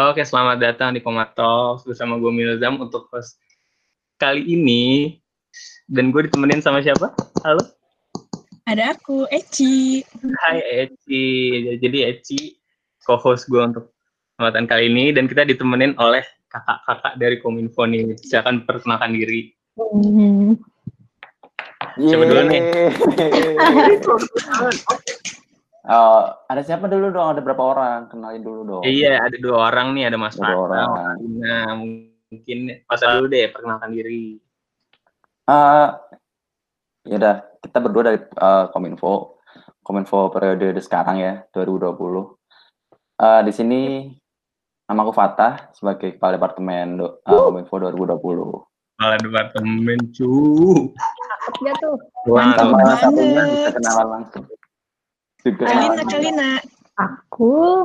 Oke, selamat datang di Komatos bersama gue Milzam untuk host kali ini. Dan gue ditemenin sama siapa? Halo? Ada aku, Eci. Hai Eci. Jadi Eci co-host gue untuk kesempatan kali ini dan kita ditemenin oleh kakak-kakak dari Kominfo nih. Silakan perkenalkan diri. Hmm. Siapa dulu nih? Oh, ada siapa dulu dong? Ada berapa orang? Kenalin dulu dong. Iya, ada dua orang nih, ada Mas Ada dua orang. Nah, mungkin pas dulu deh perkenalkan diri. Eh, ya udah, kita berdua dari eh, Kominfo. Kominfo periode sekarang ya, 2020. Eh, di sini namaku Fatah sebagai kepala departemen do- eh, Kominfo 2020. Kepala departemen cu. Ya tuh. Wah, Mantap. Sama satunya bisa kenalan langsung. Kalina, Kalina. Aku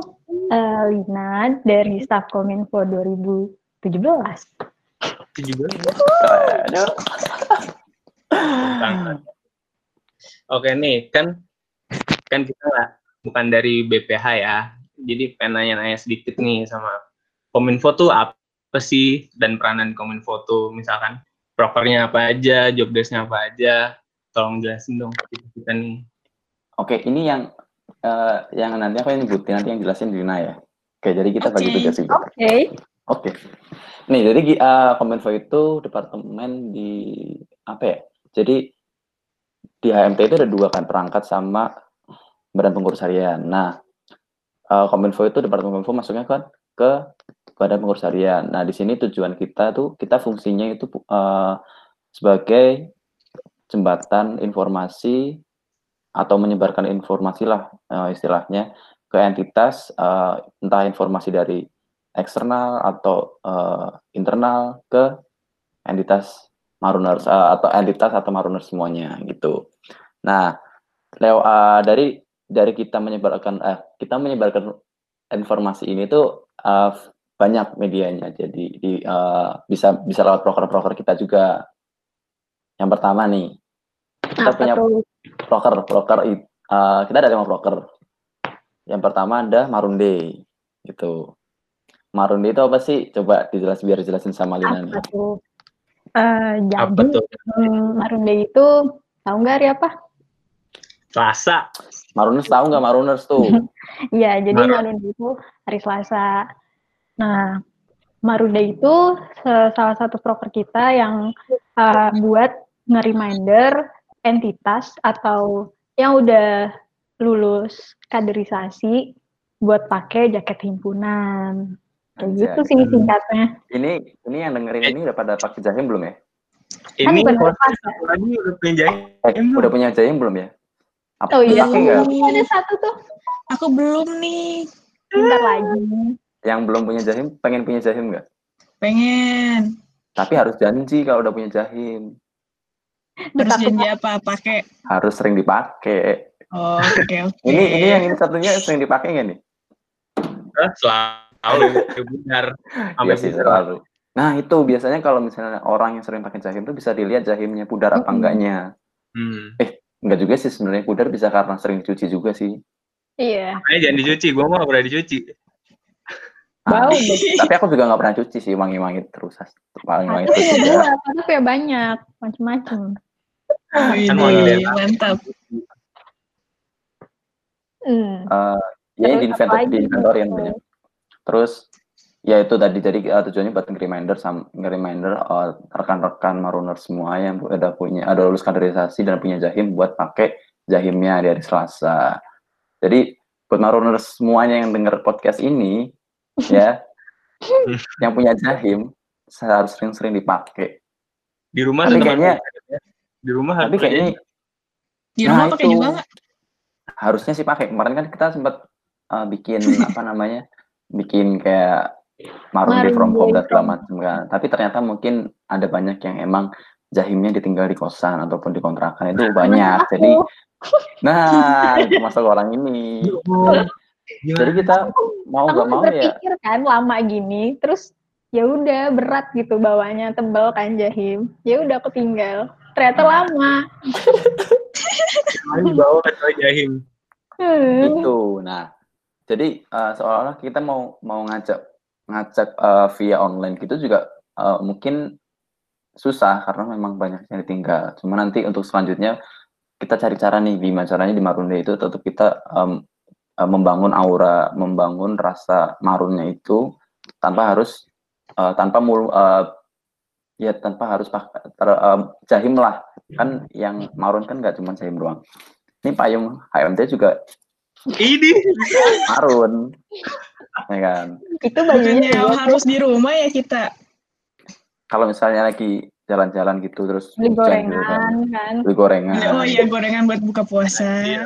eh, Lina dari staf Kominfo 2017. 17. Aduh. Sangat. Oke nih kan kan kita nggak bukan dari BPH ya. Jadi pengen nanya-nanya sedikit nih sama Kominfo tuh apa sih dan peranan Kominfo tuh misalkan prokernya apa aja, job desk-nya apa aja. Tolong jelasin dong kita nih. Oke, ini yang eh, yang nanti aku yang nyebutin, nanti yang jelasin Dina ya. Oke, jadi kita bagi Oke. tugas juga. Oke. Oke. Nih, jadi eh, Kominfo itu departemen di apa ya? Jadi di HMT itu ada dua kan, perangkat sama badan pengurus harian. Nah, eh, Kominfo itu departemen Kominfo masuknya kan ke badan pengurus harian. Nah, di sini tujuan kita tuh kita fungsinya itu eh, sebagai jembatan informasi atau menyebarkan informasi lah eh, istilahnya ke entitas eh, entah informasi dari eksternal atau eh, internal ke entitas maruners eh, atau entitas atau maruners semuanya gitu. Nah, lew, eh, dari dari kita menyebarkan eh, kita menyebarkan informasi ini tuh eh, banyak medianya. Jadi di, eh, bisa bisa lewat broker-broker kita juga. Yang pertama nih, kita Apa punya tuh? Broker broker i- eh, kita ada lima broker yang pertama ada Marunde gitu Marunde itu apa sih coba dijelas biar jelasin sama Lina Apa nih tuh? Eh, Apa jadi tuh? hmm, Marunde itu tahu nggak hari apa? Selasa. Maruners tahu nggak Maruners tuh Iya, jadi Mar- Marunde itu hari Selasa. Nah, Marunde itu salah satu broker kita yang uh, buat nge-reminder entitas atau yang udah lulus kaderisasi buat pakai jaket himpunan. Kayak Anjay. gitu sih singkatnya. ini ini yang dengerin ini udah pada pakai jahim belum ya Kan Ini satu lagi udah punya eh, Jahim belum? udah punya jahim belum ya apa Oh iya, ada satu tuh Aku belum nih. bentar lagi. yang belum punya jahim pengen punya jahim nggak Pengen. tapi harus janji kalau udah punya jahim Harus janji apa? Pakai. harus sering dipakai Oh, oke, oke. ini ini yang ini satunya sering dipakai nggak nih Eh, Selalu ya benar. Iya sih selalu. Nah itu biasanya kalau misalnya orang yang sering pakai jahim tuh bisa dilihat jahimnya pudar apa enggaknya. Hmm. Enggak juga sih sebenarnya pudar bisa karena sering dicuci juga sih. Iya, Makanya jangan dicuci, gua mau pernah dicuci. Ah, bau tapi aku juga nggak pernah cuci sih wangi-wangi terus. Wangi-wangi Aku terus ya juga. dua, tapi ya banyak, macem-macem. Kan dari mantap. Hmm. Eh, ya Terus di apa inventor lagi di inventorian tuh? banyak. Terus ya itu tadi jadi eh, tujuannya buat nge-reminder sama nge-reminder eh, rekan-rekan maruners semua yang udah punya ada lulus kaderisasi dan punya jahim buat pakai jahimnya di hari Selasa. Jadi buat maruners semuanya yang denger podcast ini ya yang punya jahim harus sering-sering dipakai. Di rumah Tapi tetap kayaknya- ada. Di rumah Tapi kayaknya. Di Nah, rumah pakai itu. juga nggak? harusnya sih pakai. Kemarin kan kita sempat eh, bikin apa namanya? bikin kayak marunde from home dan segala macam kan. Tapi ternyata mungkin ada banyak yang emang jahimnya ditinggal di kosan ataupun di kontrakan itu banyak. Aku. Jadi nah termasuk orang ini. Jadi kita mau aku nggak mau ya berpikir kan lama gini, terus ya udah berat gitu bawahnya tebal kan jahim. Ya udah aku tinggal. Ternyata lama. Ini bawa kecuali jahim. Hmm. itu. Nah, jadi eh, seolah-olah kita mau mau ngajak ngajak eh, via online gitu juga eh, mungkin susah karena memang banyak yang ditinggal. Cuma nanti untuk selanjutnya kita cari cara nih gimana caranya di Marunda itu tetap kita em, eh, membangun aura, membangun rasa marunnya itu tanpa harus eh, tanpa mulu eh, ya tanpa harus pak ter- em, jahim lah kan yang marun kan nggak cuma jahim doang. Ini payung HMT juga Ini marun, ya kan? Itu bajunya juga harus di rumah ya kita. Kalau misalnya lagi jalan-jalan gitu terus beli gitu kan, gorengan kan. beli gorengan. Oh iya gorengan buat buka puasa. Iya.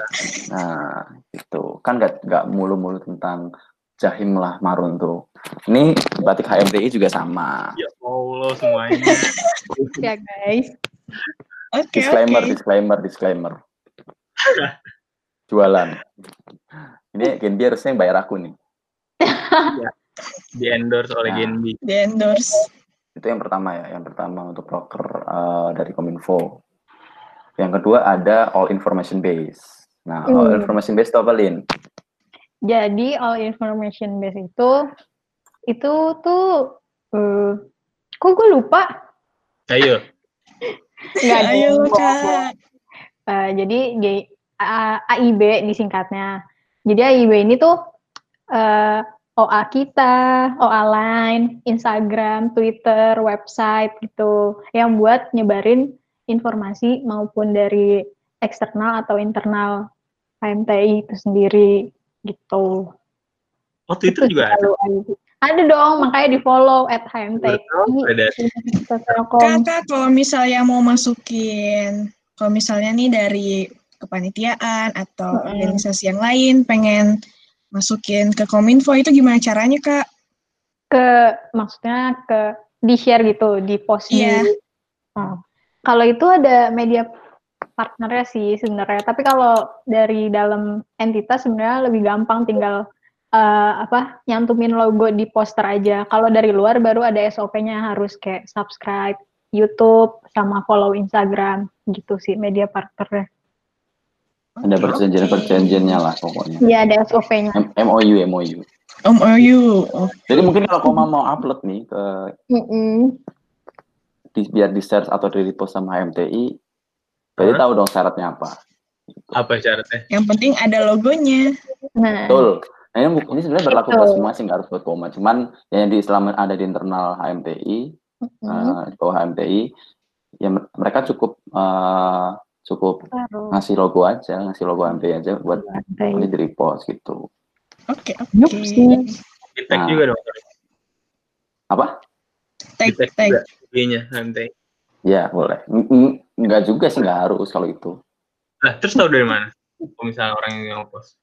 Nah, itu kan nggak nggak mulu-mulu tentang jahim lah marun tuh. Ini batik HMTI juga sama. ya Allah semuanya. Ya guys. Oke Disclaimer, oke. disclaimer, disclaimer. Jualan. Ini Genbi harusnya yang bayar aku nih. Di endorse oleh Nah. Genbi. Di endorse. Itu yang pertama ya, yang pertama untuk broker eh, dari Kominfo. Yang kedua ada all information base. Nah, all Hmm. information base itu apa, Lin? Jadi all information base itu itu tuh eh kok gue lupa? Ayo. Nggak Ayo kak. Eh, jadi G- A- AIB disingkatnya. Jadi AIB ini tuh eh, OA kita, OA Line, Instagram, Twitter, website gitu, yang buat nyebarin informasi maupun dari eksternal atau internal HMTI itu sendiri gitu. Oh Twitter Itu juga ada. Ada dong, makanya di follow at HMTI. Kakak kalau misalnya mau masukin, kalau misalnya nih dari kepanitiaan atau Mm-mm. organisasi yang lain pengen masukin ke Kominfo itu gimana caranya kak? ke maksudnya ke di share gitu di post di Iya. Oh. kalau itu ada media partnernya sih sebenarnya tapi kalau dari dalam entitas sebenarnya lebih gampang tinggal eh, apa nyantumin logo di poster aja kalau dari luar baru ada SOP-nya harus kayak subscribe YouTube sama follow Instagram gitu sih media partnernya Ada perjanjian-perjanjiannya lah pokoknya. Iya ada SOP-nya M- MOU, MOU. Om OU. Oh, Jadi mungkin kalau Koma mau upload nih ke Mm-mm. di, biar di share atau di repost sama HMTI, berarti tahu dong syaratnya apa. Apa syaratnya? yang penting ada logonya. nah Betul. Nah, ini, ini sebenarnya berlaku buat semua sih, nggak harus buat Koma. Cuman yang di selama ada di internal HMTI, mm-mm. eh, di bawah HMTI, ya mer- mereka cukup eh, cukup Taruh ngasih logo aja, ngasih logo HMTI aja buat ini di repost gitu. Oke Yup oke. sih. Di tag Nah. juga dong. Apa? Tag tag tag. IG-nya nanti. Ya boleh. Nggak juga sih, nggak harus kalau itu. Nah, terus tahu dari mana? Kalau misalnya orang yang ngepost.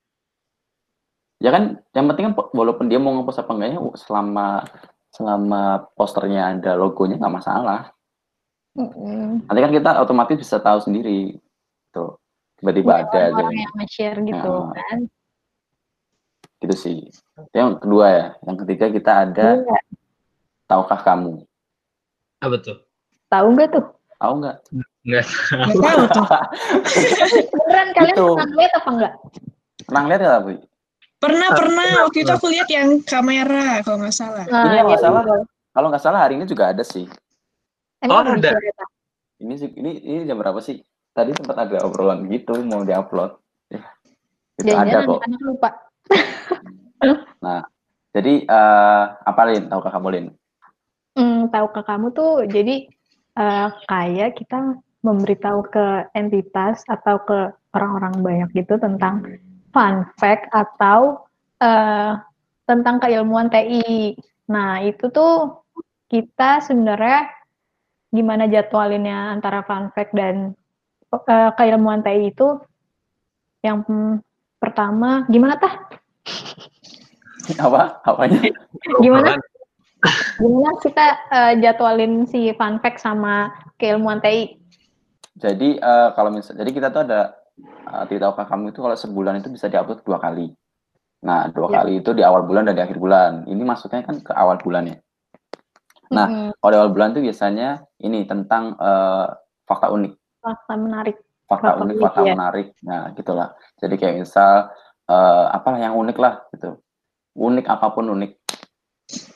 Ya kan, yang penting kan walaupun dia mau ngepost apa enggaknya, selama selama posternya ada logonya nggak masalah. Mm-mm. Nanti kan kita otomatis bisa tahu sendiri. Tuh, tiba-tiba ada aja. orang yang nge-share gitu Nah. kan. Gitu sih. Itu Yang kedua ya. Yang ketiga kita ada Iya. tahukah kamu? Apa tuh? Tahu nggak tuh? Tahu nggak? Enggak. Nggak tahu tuh. Beneran kalian Gitu. pernah lihat apa enggak? Pernah lihat nggak, Bu? Pernah Ah, pernah waktu itu aku lihat yang kamera kalau nggak salah. Ini kalau nggak iya, salah. Kalau nggak salah hari ini juga ada sih. Emang Oh, ada. ya? Ini sih ini ini jam berapa sih? Tadi sempat ada obrolan gitu mau diupload. Ya, itu ada Jangan-jangan kok. anak-anak lupa. Jadi eh apa Lin? Tahukah kamu Lin? Hmm, tahu ke kamu tuh jadi eh, kayak kita memberitahu ke entitas atau ke orang-orang banyak gitu tentang fun fact atau eh, tentang keilmuan TI. Nah, itu tuh kita sebenarnya gimana jadwalinnya antara fun fact dan eh, keilmuan TI itu yang hmm, pertama gimana tah? Apa? Apanya? Gimana? Gimana kita eh, jadwalin si fun fact sama keilmuan TI? Jadi eh, kalau misal, jadi kita tuh ada eh, di tahukah kamu itu kalau sebulan itu bisa diupload dua kali. Nah, dua Ya. kali itu di awal bulan dan di akhir bulan. Ini maksudnya kan ke awal bulan ya. Nah, Mm-mm. Kalau di awal bulan itu biasanya ini tentang eh, fakta unik, fakta menarik. fakta Fakta unik, unik, fakta ya. menarik. Nah, gitulah. Jadi kayak misal eh, apalah yang unik lah gitu. Unik apa pun unik.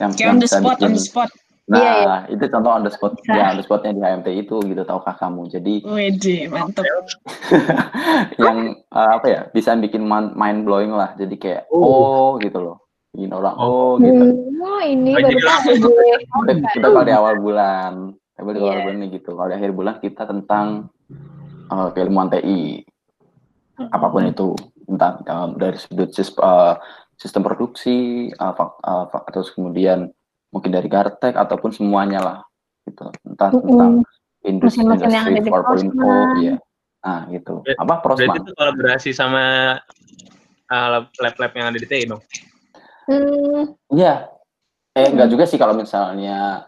yang, yang on the bisa spot, bikin on the spot. Nah Iya, iya. itu contoh on the spot Bisa. ya on the spotnya di HMT itu gitu tahukah kamu jadi Wede, mantep. yang uh, apa ya bisa bikin mind blowing lah jadi kayak Oh. oh, gitu loh bikin orang Oh. oh gitu Hmm, oh, ini baru gue. kita, kita kalau di awal bulan tapi di awal Iya. bulan nih gitu kalau di akhir bulan kita tentang uh, keilmuan TI apa pun itu entah um, dari sudut sis- uh, sistem produksi uh, uh, terus kemudian mungkin dari Gartek ataupun semuanya lah gitu entah Mm-mm. tentang industri Mesin-mesin yang ada industri di 4.0 Prosman. iya nah gitu Ber- apa Berarti prosman itu kolaborasi sama uh, lab- lab-lab yang ada di TI dong? Hmm, Iya. Eh Hmm. enggak juga sih kalau misalnya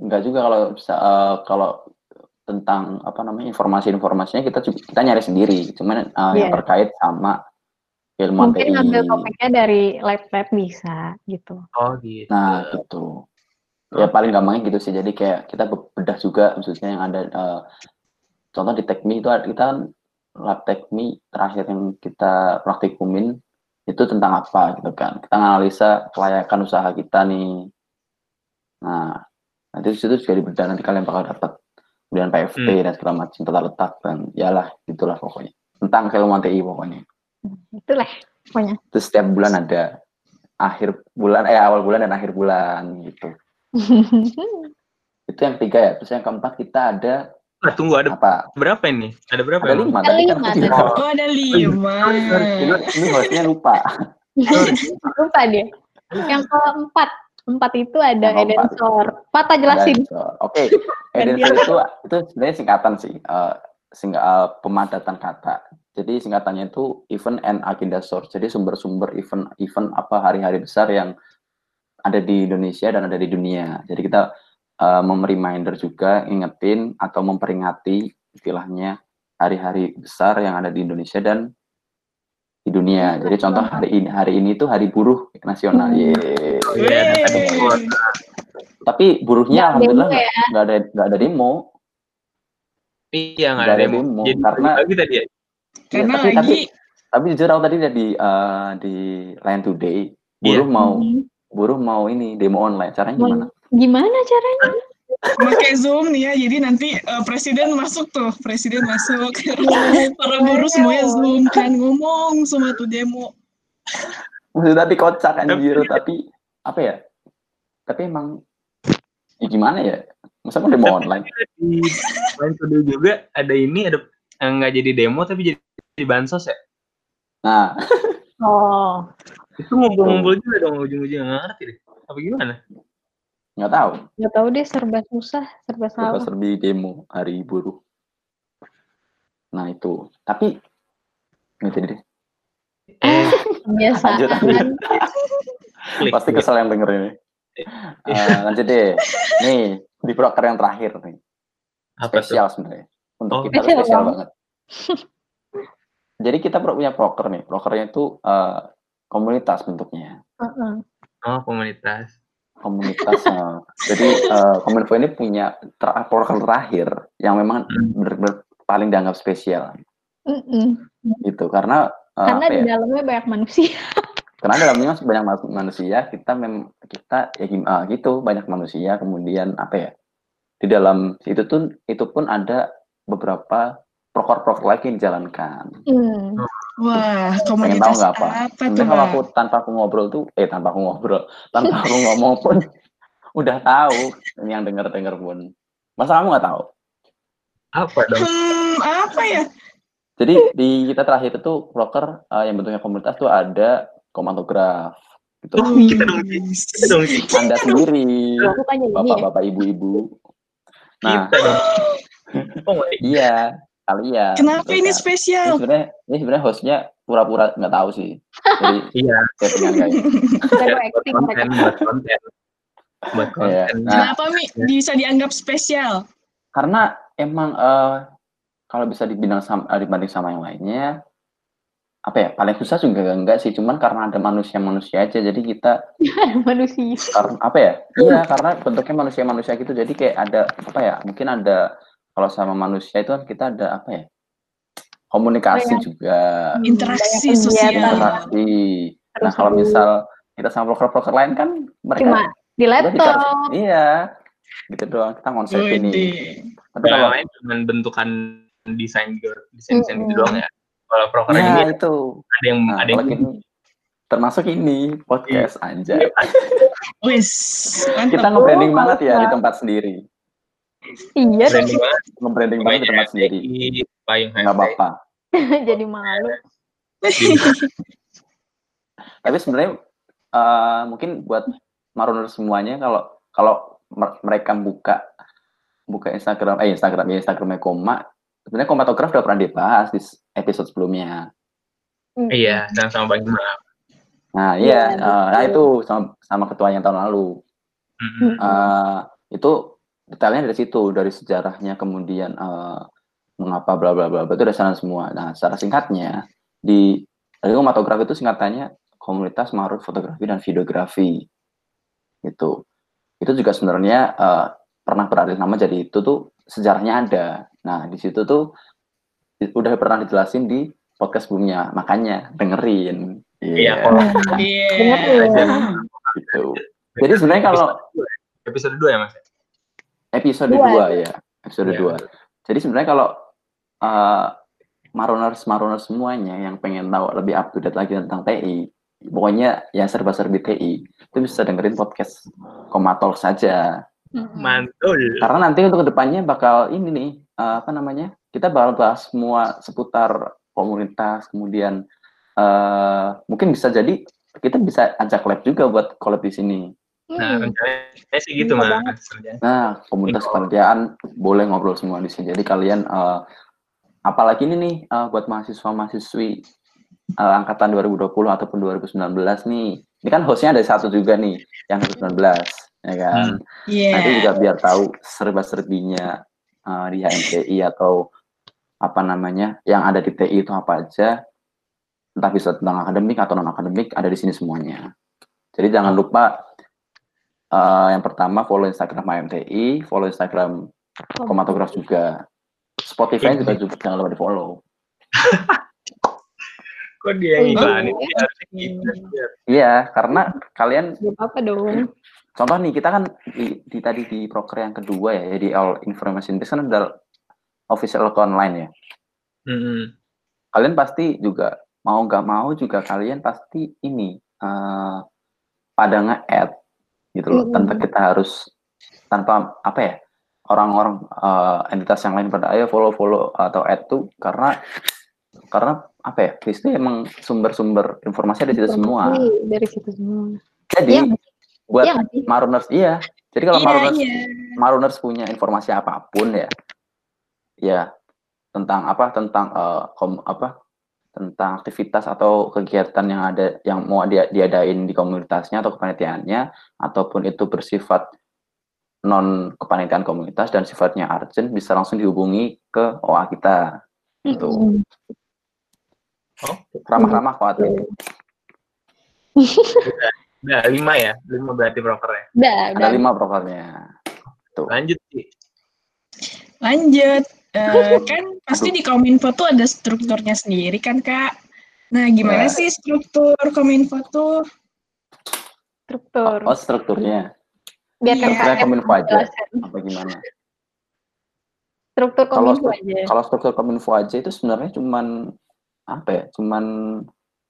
enggak juga kalau bisa eh, kalau tentang apa namanya informasi-informasinya kita kita nyari sendiri. Cuman eh, yang Iya. terkait sama ilmu mungkin TI. ngambil topiknya dari lab-lab bisa gitu. Oh gitu. Nah, gitu. Ya paling gampangnya gitu sih. Jadi kayak kita be- bedah juga maksudnya yang ada eh, contoh di Tekmi itu kita kan lab Tekmi terakhir yang kita praktikumin itu tentang apa gitu kan. Kita analisa kelayakan usaha kita nih. Nah, nanti di situ juga dibedah nanti kalian bakal dapat kemudian PFT Hmm. dan segala macam tata letak dan yalah gitulah pokoknya. Tentang keilmuan TI pokoknya. Itulah pokoknya. Terus setiap bulan ada akhir bulan eh awal bulan dan akhir bulan gitu. Itu yang ketiga ya. Terus yang keempat kita ada Ah, tunggu ada apa? berapa ini? Ada berapa? Ada lima Ada tadi kan lima. Oh, ada lima. Ini, ini hostnya lupa. Lupa dia. Yang keempat, empat itu ada Yang keempat. Edensor. Pata jelasin. Oke, Edensor itu itu sebenarnya singkatan sih. eh, sing, eh, pemadatan kata. Jadi singkatannya itu event and agenda source. Jadi sumber-sumber event-event apa hari-hari besar yang ada di Indonesia dan ada di dunia. Jadi kita uh, reminder juga, ingetin atau memperingati istilahnya hari-hari besar yang ada di Indonesia dan di dunia. Jadi contoh hari ini hari ini itu hari buruh nasional. Hmm. Yeay. Iya, ada Yeay. demo. Tapi buruhnya alhamdulillah ya. nggak ada nggak ada demo. Iya nggak Nggak ada ada demo. demo, Jadi karena- lagi tadi ya. Karena tapi, tapi lagi tapi jujur aku tadi lihat di eh, di Line Today buruh Iya. mau Hmm. buruh mau ini demo online. Caranya Mau- gimana? Gimana caranya? pakai Zoom nih ya. Jadi nanti eh, presiden masuk tuh, presiden masuk. Para buruh semuanya Zoom kan ngomong semua tuh demo. Maksudnya tapi kocak Tapi- anjir, tapi apa ya? Tapi emang ya gimana ya? Masa mau demo online? Di lain juga ada ini ada nggak jadi demo tapi jadi, jadi bansos ya. Nah, Oh, Itu ngumpul-ngumpul juga dong ujung-ujungnya nggak ngerti deh. Apa gimana? nggak tahu. nggak tahu deh serba susah, serba Serba salah. serbi demo hari buruh. Nah itu, tapi nggak jadi deh. Eh, Kebiasaan. Lanjut, lanjut. klik. Pasti kesel yang denger ini. Eh, lanjut deh. Nih, di proker yang terakhir nih. Apa spesial sebenarnya. Untuk Oh. kita Spesial banget. banget. Jadi kita punya proker nih. Prokernya itu eh, komunitas bentuknya. Heeh. Oh komunitas. Komunitas. eh, jadi eh, Kominfo ini punya ter- proker terakhir yang memang Hmm. benar-benar paling dianggap spesial Mm-mm. gitu. Karena eh, Karena di ya? dalamnya banyak manusia. Karena dalamnya masih banyak ma- manusia, kita mem kita ya ah, gitu banyak manusia. Kemudian apa ya? Di dalam itu tuh itu pun ada beberapa proker-proker lagi yang dijalankan. Hmm. Wah, Pengen tahu komunitas nggak apa? apa tuh, kalau aku tanpa aku ngobrol tuh, eh tanpa aku ngobrol, tanpa aku ngomong pun udah tahu ini yang denger denger pun. Masa kamu nggak tahu? Apa dong? Hmm, apa ya? Jadi di kita terakhir itu broker eh, yang bentuknya komunitas tuh ada komandograf gitu. Oh, kita dong, Wis. Kita dong. Anda sendiri, ini ya. bapak-bapak, ibu-ibu. Nah, Kita dong. Oh iya kalian. Kenapa gitu ini. Ini spesial? sebenarnya ini sebenarnya hostnya pura-pura nggak tahu sih. Jadi Iya. Buat go acting mereka. konten, buat konten. Buat Iya. konten. Nah, Kenapa Mi bisa dianggap spesial? karena emang eh, kalau bisa dibilang sama, eh, dibanding sama yang lainnya apa ya paling susah juga enggak sih cuman karena ada manusia-manusia aja jadi kita manusia. karena apa ya iya karena bentuknya manusia-manusia gitu jadi kayak ada apa ya mungkin ada kalau sama manusia itu kan kita ada apa ya? Komunikasi Oh, ya. juga. Interaksi sosial. interaksi. Nah kalau misal kita sama broker-broker lain kan mereka Cuma di laptop. dikasih- iya gitu doang. Kita konsep ini Widih. tapi Yang kalau lain cuma bentukan desain gitu, desain desain gitu Mm-mm. doang ya. Kalau proker ya ini itu. ada yang nah, ada yang kalau ini termasuk ini podcast anjay. Wis, kita nge-branding Oh, banget ya di tempat sendiri Iya, branding banget. nge-branding banget tempat sendiri Di payung nggak apa-apa. Jadi malu. tapi sebenarnya eh, mungkin buat marunner semuanya kalau kalau mer- mereka buka buka Instagram eh Instagram ya Instagramnya Koma sebenarnya komatograf udah pernah dibahas di episode sebelumnya. Iya, dan sama Bang nah Iya, iya eh, nah itu sama sama ketua yang tahun lalu. Eh, itu detailnya dari situ dari sejarahnya kemudian eh, mengapa bla bla bla itu dari sana semua. Nah secara singkatnya di dari komatografi itu singkatannya komunitas marut fotografi dan videografi. Gitu. Itu juga sebenarnya eh, pernah beralih nama jadi itu tuh sejarahnya ada. Nah di situ tuh udah pernah dijelasin di podcast sebelumnya. Makanya dengerin. Iya, Iya, kalau Iya. Dengerin. gitu. Jadi sebenarnya kalau episode 2 ya, Mas? Episode Dua. 2 ya episode Iya. 2 jadi sebenarnya kalau uh, maroners maroners semuanya yang pengen tahu lebih up to date lagi tentang TI pokoknya ya serba serbi TI itu bisa dengerin podcast Komatol saja Mantul. karena nanti untuk ke depannya bakal ini nih uh, apa namanya kita bakal bahas semua seputar komunitas kemudian uh, mungkin bisa jadi kita bisa ajak lab juga buat collab di sini Nah, Hmm. rencananya sih gitu, Bisa Mas. Nah, komunitas kepanitiaan boleh ngobrol semua di sini. Jadi kalian, eh, apalagi ini nih eh, buat mahasiswa-mahasiswi eh, angkatan 2020 ataupun 2019 nih. Ini kan hostnya ada satu juga nih, yang 2019, ya kan? Iya. Nanti juga biar tahu serba-serbinya eh, di HMTI atau apa namanya yang ada di TI itu apa aja. Entah bisa tentang akademik atau non akademik ada di sini semuanya. Jadi jangan lupa eh, yang pertama follow Instagram HMTI, follow Instagram Komatograf juga. Spotify juga, juga jangan lupa di follow. Kok dia yang Oh, iklanin? iya. Gitu. Iya, karena kalian Gak apa-apa dong. contoh nih kita kan di, di tadi di proker yang kedua ya, di all information desk kan udah official account online ya. Mm-mm. Kalian pasti juga mau nggak mau juga kalian pasti ini eh, pada nge-add gitu loh. Mm-mm. Tanpa kita harus tanpa apa ya orang-orang eh, entitas yang lain pada ayo follow follow atau add tuh karena karena apa ya Kristi emang sumber-sumber informasi ada di situ semua. Dari situ semua. Jadi Iya, buat sih? Maruners iya. Jadi kalau Iya, Maruners iya. Maruners punya informasi apa pun ya, ya tentang apa tentang eh, kom- apa tentang aktivitas atau kegiatan yang ada yang mau dia diadain di komunitasnya atau kepanitiaannya ataupun itu bersifat non kepanitiaan komunitas dan sifatnya urgent bisa langsung dihubungi ke OA kita gitu. Mm-mm. ramah-ramah kok Ati. Udah lima ya, lima berarti brokernya. Udah, ada udah. lima prokernya tuh Lanjut sih. Lanjut. Eh, kan pasti di Kominfo tuh ada strukturnya sendiri kan, Kak? Nah, gimana Ya. sih struktur Kominfo tuh? Struktur. oh strukturnya Biar Saya KM kominfo aja apa gimana Struktur Kalau kominfo stru- aja. kalau struktur kominfo aja itu sebenarnya cuman apa ya cuman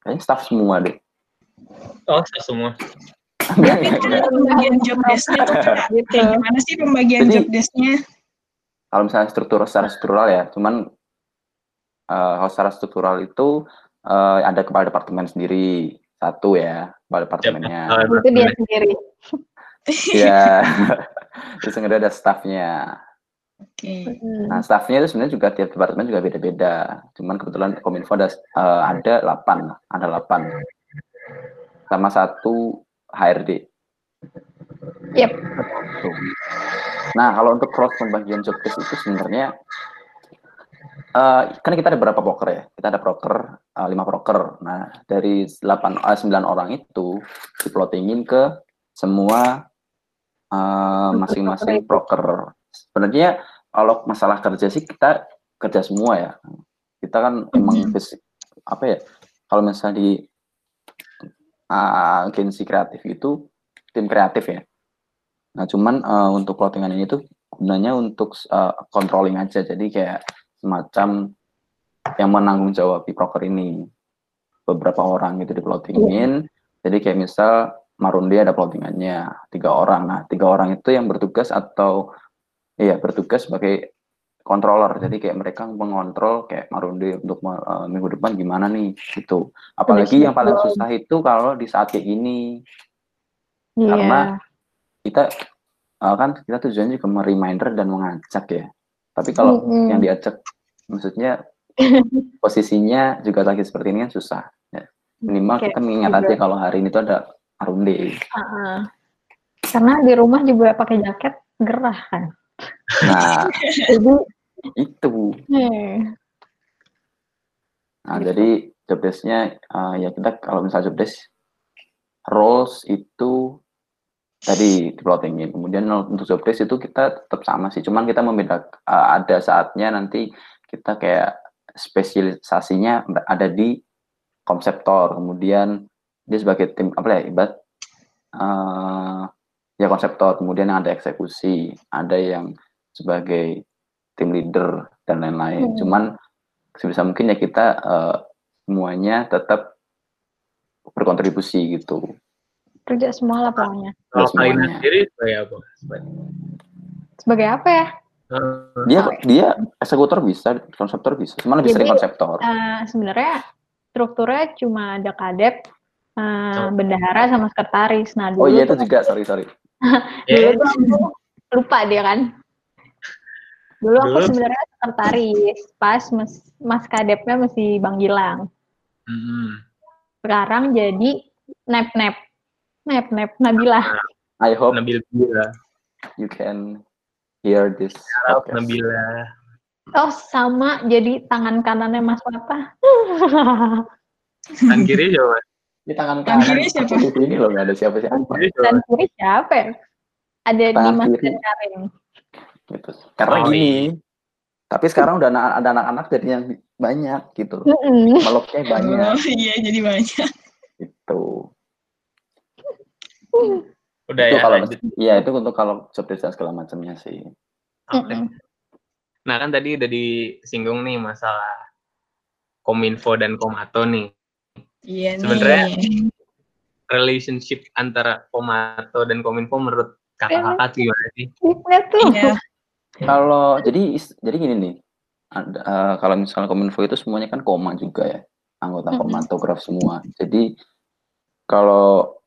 kayaknya staff semua deh Oh, saya semua. Enggak, Tapi enggak, kan enggak. pembagian job desk-nya tuh, Kak. Kayak gimana sih pembagian Jadi- job desk-nya? Kalau misalnya struktur secara struktural ya cuman eh, kalau secara struktural itu eh, ada kepala departemen sendiri satu ya kepala departemennya Itu dia sendiri. ya terus kemudian ada staffnya Oke. Mm. Nah, staffnya itu sebenarnya juga tiap departemen juga beda-beda. Cuman kebetulan Kominfo ada eh, ada 8, ada 8. Sama satu HRD. Yep. Nah, kalau untuk cross pembagian job desk itu sebenarnya eh kan kita ada berapa broker ya? Kita ada broker, eh, lima broker. Nah, dari 8 eh, 9 orang itu diplotingin ke semua eh, masing-masing broker. Sebenarnya kalau masalah kerja sih kita kerja semua ya. Kita kan emang Mhm. basic- apa ya? Kalau misalnya di uh, agensi kreatif itu tim kreatif ya. Nah, cuman uh, untuk clothingan ini tuh gunanya untuk uh, controlling aja. Jadi kayak semacam yang menanggung jawab di proker ini beberapa orang gitu di plottingin. Jadi kayak misal Marundi ada plottingannya tiga orang. Nah, tiga orang itu yang bertugas atau iya bertugas sebagai controller. Jadi kayak mereka mengontrol kayak Marundi untuk uh, minggu depan gimana nih gitu. Apalagi yang paling susah itu kalau di saat kayak gini. Yeah. Karena kita uh, kan kita tujuannya juga mereminder dan mengajak ya. Tapi kalau mm -hmm. yang diajak maksudnya posisinya juga lagi seperti ini kan susah. Ya. Minimal okay. kita mengingat aja kalau hari ini tuh ada Arunde. Uh -uh. Karena di rumah juga pakai jaket gerah kan. Nah, jadi itu. Hmm. Nah, gitu. jadi jobdesknya uh, ya kita kalau misalnya jobdesk roles itu tadi di plottingin. Kemudian untuk jobdesk itu kita tetap sama sih, cuman kita membeda uh, ada saatnya nanti kita kayak spesialisasinya ada di konseptor. Kemudian dia sebagai tim apa ya ibarat uh, ya konseptor. Kemudian ada eksekusi, ada yang sebagai tim leader dan lain-lain. Hmm. Cuman sebisa mungkin ya kita uh, semuanya tetap berkontribusi gitu kerja semua lah pokoknya. Kalau Kaina sendiri sebagai apa? Sebagai apa ya? Dia dia eksekutor bisa, konseptor bisa, cuma lebih Jadi, sering konseptor. Uh, sebenarnya strukturnya cuma ada kadep, uh, oh. bendahara sama sekretaris. Nah, dulu oh iya itu juga, sorry sorry. dulu tuh aku lupa dia kan. Dulu, dulu. aku sebenarnya sekretaris, pas mas, mas kadepnya masih Bang Gilang. Hmm. Sekarang jadi nep-nep. Nep, Nep, Nabila. I hope Nabila. you can hear this. Harap Nabila. Oh, sama jadi tangan kanannya Mas Papa. tangan kiri coba. Di tangan kanan. kiri siapa? Di sini loh, nggak ada siapa-siapa. Tangan kiri siapa ya? Ada tangan di Mas Karin. Gitu. Karena oh, gini, iya. tapi sekarang udah ada anak-anak jadi yang banyak gitu. Meloknya banyak. Oh, iya, jadi banyak. Itu. Udah itu ya. Kalau, iya itu untuk kalau job desk segala macamnya sih. Okay. Nah kan tadi udah disinggung nih masalah kominfo dan komato nih. Iya Sebenarnya relationship antara komato dan kominfo menurut kakak-kakak gimana sih? Iya. Kalau jadi jadi gini nih, ada, uh, kalau misalnya kominfo itu semuanya kan koma juga ya, anggota komatograf semua. Jadi kalau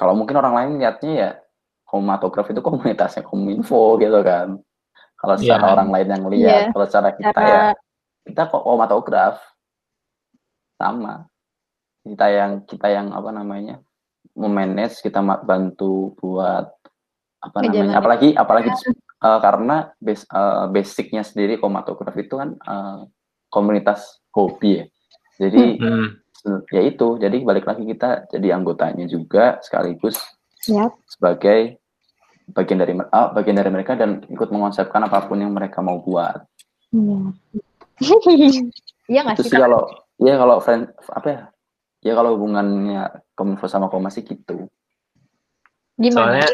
kalau mungkin orang lain lihatnya ya komatograf itu komunitasnya kominfo gitu kan. Kalau iya. secara yeah. orang lain yang lihat, yeah. kalau secara kita Cara... ya kita kok komatograf sama. Kita yang kita yang apa namanya memanage, kita bantu buat apa namanya, apalagi apalagi uh, karena base, uh, basicnya sendiri komatograf itu kan uh, komunitas hobi ya. Jadi hmm ya itu jadi balik lagi kita jadi anggotanya juga sekaligus yep. sebagai bagian dari uh, bagian dari mereka dan ikut mengonsepkan apa pun yang mereka mau buat. Iya nggak sih? kalau ya kalau friend apa ya? Ya kalau hubungannya kominfo sama koma sih gitu. Gimana? Soalnya,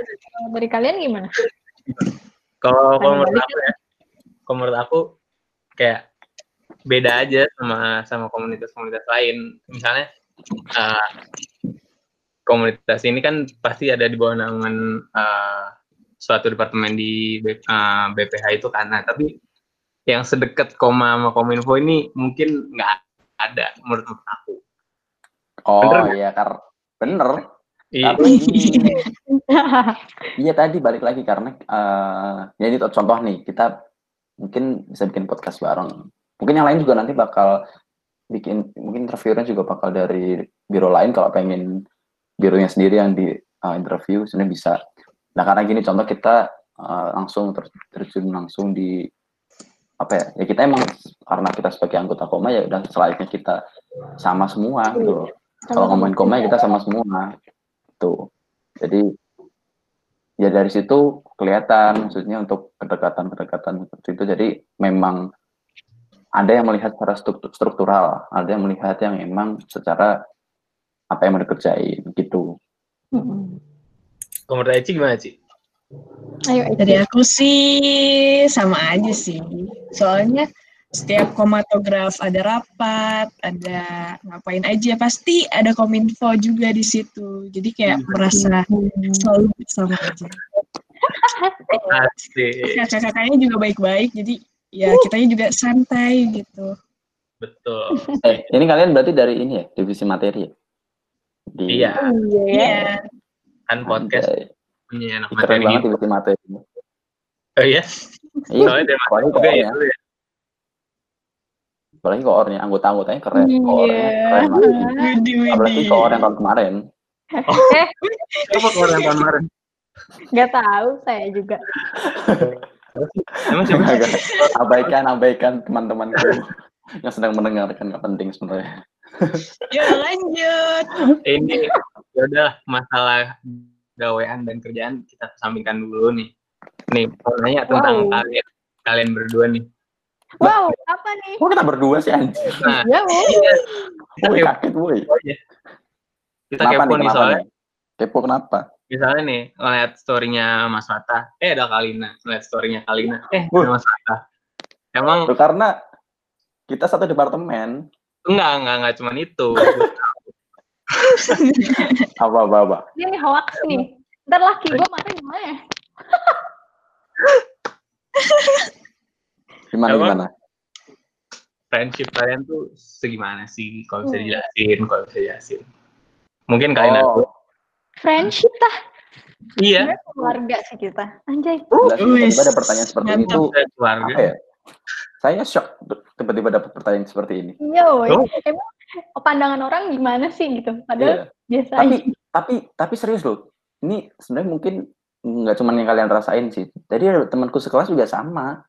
dari kalian gimana? Kalau menurut aku ya, kalau menurut aku kayak beda aja sama sama komunitas-komunitas lain. Misalnya uh, komunitas ini kan pasti ada di bawah naungan uh, suatu departemen di uh, eh, BPH itu karena tapi yang sedekat koma sama kominfo ini mungkin nggak ada menurut aku. Oh bener iya kar bener. Iya. iya tadi balik lagi karena uh, jadi contoh nih kita mungkin bisa bikin podcast bareng mungkin yang lain juga nanti bakal bikin mungkin interviewnya juga bakal dari biro lain kalau pengen bironya sendiri yang di uh, interview sebenarnya bisa. Nah karena gini contoh kita uh, langsung ter terjun langsung di apa ya ya kita emang karena kita sebagai anggota koma ya udah selayaknya kita sama semua gitu. Kalau ngomongin koma ya kita sama semua tuh jadi ya dari situ kelihatan maksudnya untuk kedekatan-kedekatan seperti itu. Jadi memang ada yang melihat secara struktural, ada yang melihat yang memang secara apa yang mau dikerjain gitu. Kalau menurut Eci gimana, Ci? Ayo, Eci. Dari aku sih sama aja sih. Soalnya setiap komatograf ada rapat, ada ngapain aja pasti ada kominfo juga di situ. Jadi kayak merasa selalu bersama aja. Kakak-kakaknya juga baik-baik, jadi ya kitanya juga santai gitu. Betul. Eh, ini kalian berarti dari ini ya, divisi materi ya? Di, Iya. Iya. Iya. Kan podcast Anjay. punya anak Ih, Keren materi banget divisi materi. Oh iya? Iya, Soalnya dari juga ya. ya. apalagi koornya, anggota-anggotanya keren, Iya. koornya keren banget. Widi, Apalagi koor yang tahun kemarin. Eh, Siapa keluar yang tahun kemarin? nggak tahu saya juga. Emang siapa abaikan, abaikan teman-temanku yang sedang mendengarkan nggak penting sebenarnya. Yuk lanjut. Ini ya udah masalah gawean dan kerjaan kita kesampingkan dulu nih. Nih, mau nanya tentang Wow. kalian kalian berdua nih. Wow, apa nih? Kok kita berdua sih anjir? Nah, Ya, wow. iya, kita Woi, kepo kaget woi. Kita Kenapa kepo nih, nih soalnya. nih? Kepo kenapa? Misalnya nih, ngeliat story-nya Mas Fatah, eh ada Kalina. Ngeliat story-nya Kalina, eh ada Mas Fatah. Emang Loh, karena kita satu departemen. enggak, enggak, enggak cuma itu. Apa, apa, apa? Ini nih hoax nih. Ntar laki gue marah gimana ya? Gimana, Apa? gimana? Friendship kalian tuh segimana sih? Kalau bisa dijelasin, kalau bisa dijelasin. Mungkin Kalina Oh. dulu. Friendship tah. Iya, Sebenarnya keluarga sih kita. Anjay. Tiba-tiba ada pertanyaan seperti Mantap. itu. keluarga. Apa ya? Saya shock tiba-tiba dapat pertanyaan seperti ini. Iya, woy. Oh. Emang pandangan orang gimana sih gitu? Padahal Iya. biasa Tapi, aja. tapi, tapi serius loh. Ini sebenarnya mungkin nggak cuma yang kalian rasain sih. Jadi ada temanku sekelas juga sama.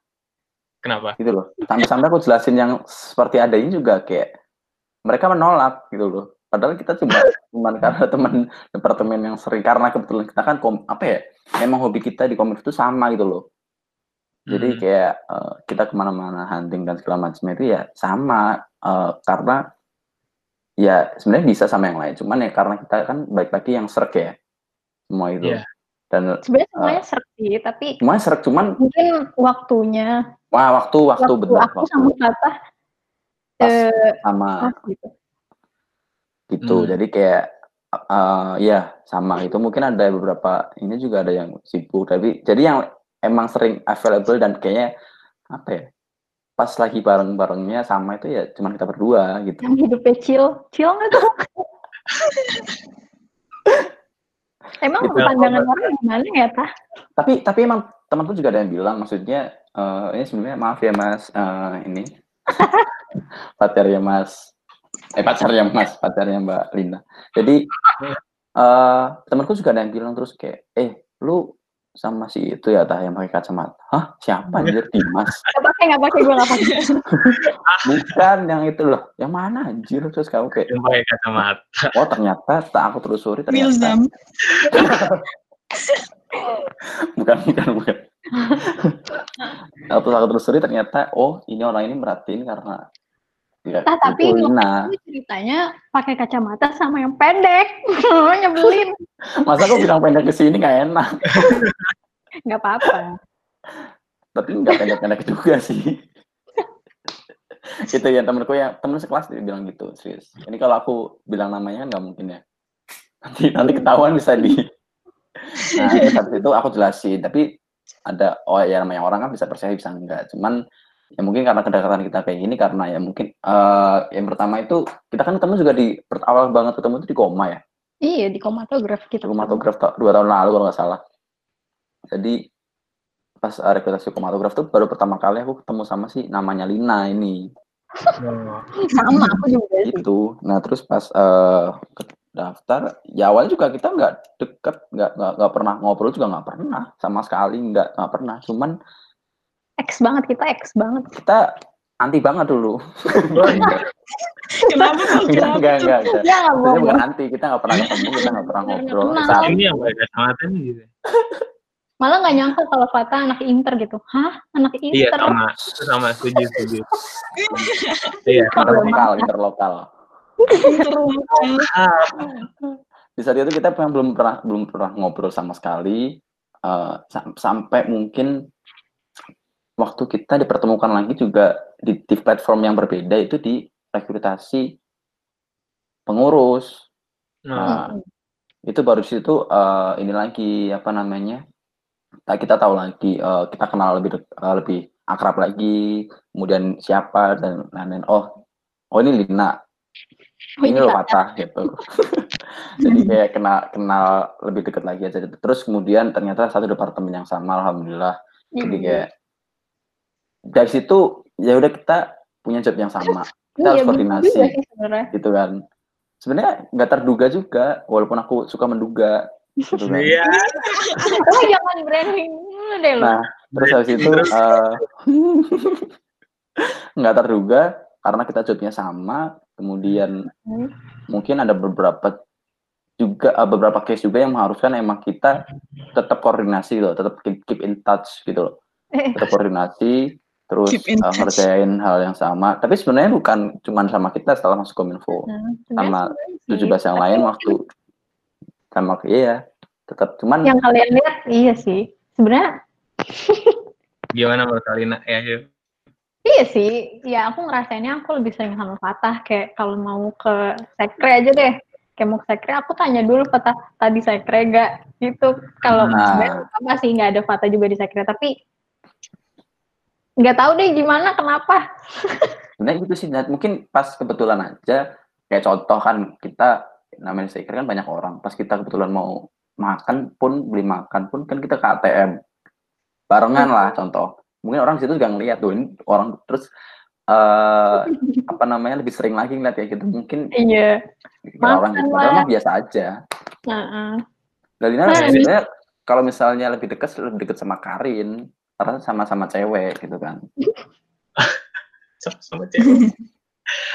Kenapa? gitu loh. Sampai-sampai aku jelasin yang seperti ada ini juga kayak mereka menolak gitu loh. Padahal kita cuma cuman karena teman departemen yang sering karena kebetulan kita kan kom, apa ya memang hobi kita di komik itu sama gitu loh. Jadi Hmm. kayak eh, kita ke mana-mana hunting dan segala macam itu ya sama eh, karena ya sebenarnya bisa sama yang lain. Cuman ya karena kita kan baik lagi yang serk ya semua itu. Iya. Dan Sebenarnya semuanya serak sih, tapi semuanya serk cuman mungkin waktunya wah waktu waktu, waktu benar aku waktu sama Fatah Pas. eh sama pas gitu. Gitu Hmm. jadi kayak eh ya sama itu mungkin ada beberapa ini juga ada yang sibuk tapi jadi yang emang sering available dan kayaknya apa ya pas lagi bareng-barengnya sama itu ya cuman kita berdua gitu Yang hidupnya chill, chill nggak tuh? Emang Gitu. pandangan orang gimana ya, Tah? tapi tapi emang temanku juga ada yang bilang maksudnya eh ini sebenarnya maaf ya mas eh, ini pacarnya mas eh pacarnya mas. Pacarnya mbak Linda. Jadi eh temanku juga ada yang bilang terus kayak eh lu sama si itu ya tah yang pakai kacamata. Hah? Siapa anjir? Dimas. Nggak pakai, nggak pakai, gue nggak pakai. bukan yang itu loh. Yang mana anjir? Terus kamu kayak Yang pakai kacamata. oh ternyata tak aku telusuri ternyata. Milzam. bukan bukan bukan. Aku aku telusuri ternyata oh ini orang ini merhatiin karena ya, tapi itu ceritanya pakai kacamata sama yang pendek. Nyebelin. masa aku bilang pendek ke sini nggak enak? Nggak apa-apa. tapi nggak pendek-pendek juga sih. Itu ya temenku yang temen sekelas dia bilang gitu serius. Ini kalau aku bilang namanya kan nggak mungkin ya. Nanti nanti ketahuan bisa di nah habis itu aku jelasin. Tapi ada oh ya namanya orang kan bisa percaya bisa enggak cuman ya mungkin karena kedekatan kita kayak gini karena ya mungkin eh yang pertama itu kita kan ketemu juga di awal banget ketemu itu di koma ya? Iya, di komatograf kita. komatograf ta- dua tahun lalu kalau nggak salah. Jadi pas uh, rekrutasi komatograf tuh baru pertama kali aku ketemu sama si namanya Lina ini. Oh. Sama, aku juga itu nah terus pas eh ke- daftar ya awalnya juga kita nggak deket nggak nggak pernah ngobrol juga nggak pernah sama sekali nggak nggak pernah. Cuman X banget, kita X banget. kita anti banget dulu Kenapa tuh? enggak Kenapa enggak tuh? enggak enggak Ya, bukan anti kita nggak pernah ketemu kita nggak pernah ngobrol saat Ini yang gitu. Malah nggak nyangka kalau Fatah anak inter gitu. Hah? Anak Iya inter? sama, itu sama setuju setuju. Iya. interlokal interlokal di saat itu kita memang belum pernah belum pernah ngobrol sama sekali uh, sam sampai mungkin waktu kita dipertemukan lagi juga di, di platform yang berbeda itu di rekrutasi pengurus. Nah, itu baru situ uh, ini lagi apa namanya? Nah, kita tahu lagi uh, kita kenal lebih uh, lebih akrab lagi, kemudian siapa dan lain-lain. Oh, oh ini Lina. Oh, ini lo patah gitu. Jadi kayak kenal kenal lebih dekat lagi aja. Terus kemudian ternyata satu departemen yang sama, alhamdulillah. Jadi iya. kayak dari situ ya udah kita punya job yang sama. Kita harus iya, koordinasi gitu kan. Sebenarnya nggak terduga juga walaupun aku suka menduga gitu kan. Iya. Oh jangan branding. Deh lo nah terus habis itu uh, nggak terduga karena kita jobnya sama kemudian hmm. mungkin ada beberapa juga uh, beberapa case juga yang mengharuskan emang kita tetap koordinasi loh tetap keep, keep in touch gitu loh. Eh. tetap koordinasi terus uh, ngerjain hal yang sama. Tapi sebenarnya bukan cuma sama kita setelah masuk kominfo, nah, sama tujuh belas yang lain waktu sama iya tetap cuman yang kalian lihat iya sih. Sebenarnya gimana menurut kalian? Ya yuk. Iya sih, ya aku ngerasainnya aku lebih sering sama Fatah. Kayak kalau mau ke sekre aja deh, kayak mau ke sekre aku tanya dulu Fatah tadi sekre gak gitu. Kalau nah. apa sih nggak ada Fatah juga di sekre, tapi nggak tahu deh gimana kenapa? Nah itu sih mungkin pas kebetulan aja kayak contoh kan kita namanya saya kan banyak orang. Pas kita kebetulan mau makan pun beli makan pun kan kita ke ATM barengan lah contoh. Mungkin orang situ juga ngeliat tuh ini orang terus uh, apa namanya lebih sering lagi ngeliat ya gitu. Mungkin iya. orang gitu. biasa aja. Uh -uh. Dalina nah, sebenarnya kalau misalnya lebih dekat lebih dekat sama Karin karena sama-sama cewek gitu kan. Sama-sama cewek.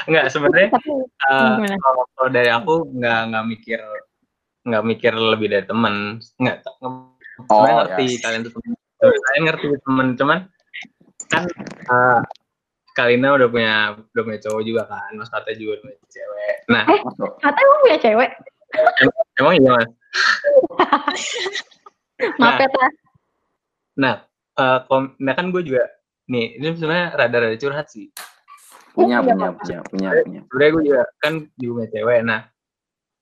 Enggak sebenarnya uh, kalau, kalau dari aku nggak nggak mikir nggak mikir lebih dari teman nggak oh, ngerti ya. kalian tuh teman saya ngerti teman cuman kan uh, Kalina udah punya udah punya cowok juga kan Mas Kata juga punya cewek. Nah eh, Kata emang punya cewek? Emang, emang iya mas? Maaf ya nah, nah uh, kom nah kan gue juga nih ini sebenarnya rada-rada curhat sih. Punya oh, punya punya punya punya. sebenarnya gue juga kan di rumah cewek. Nah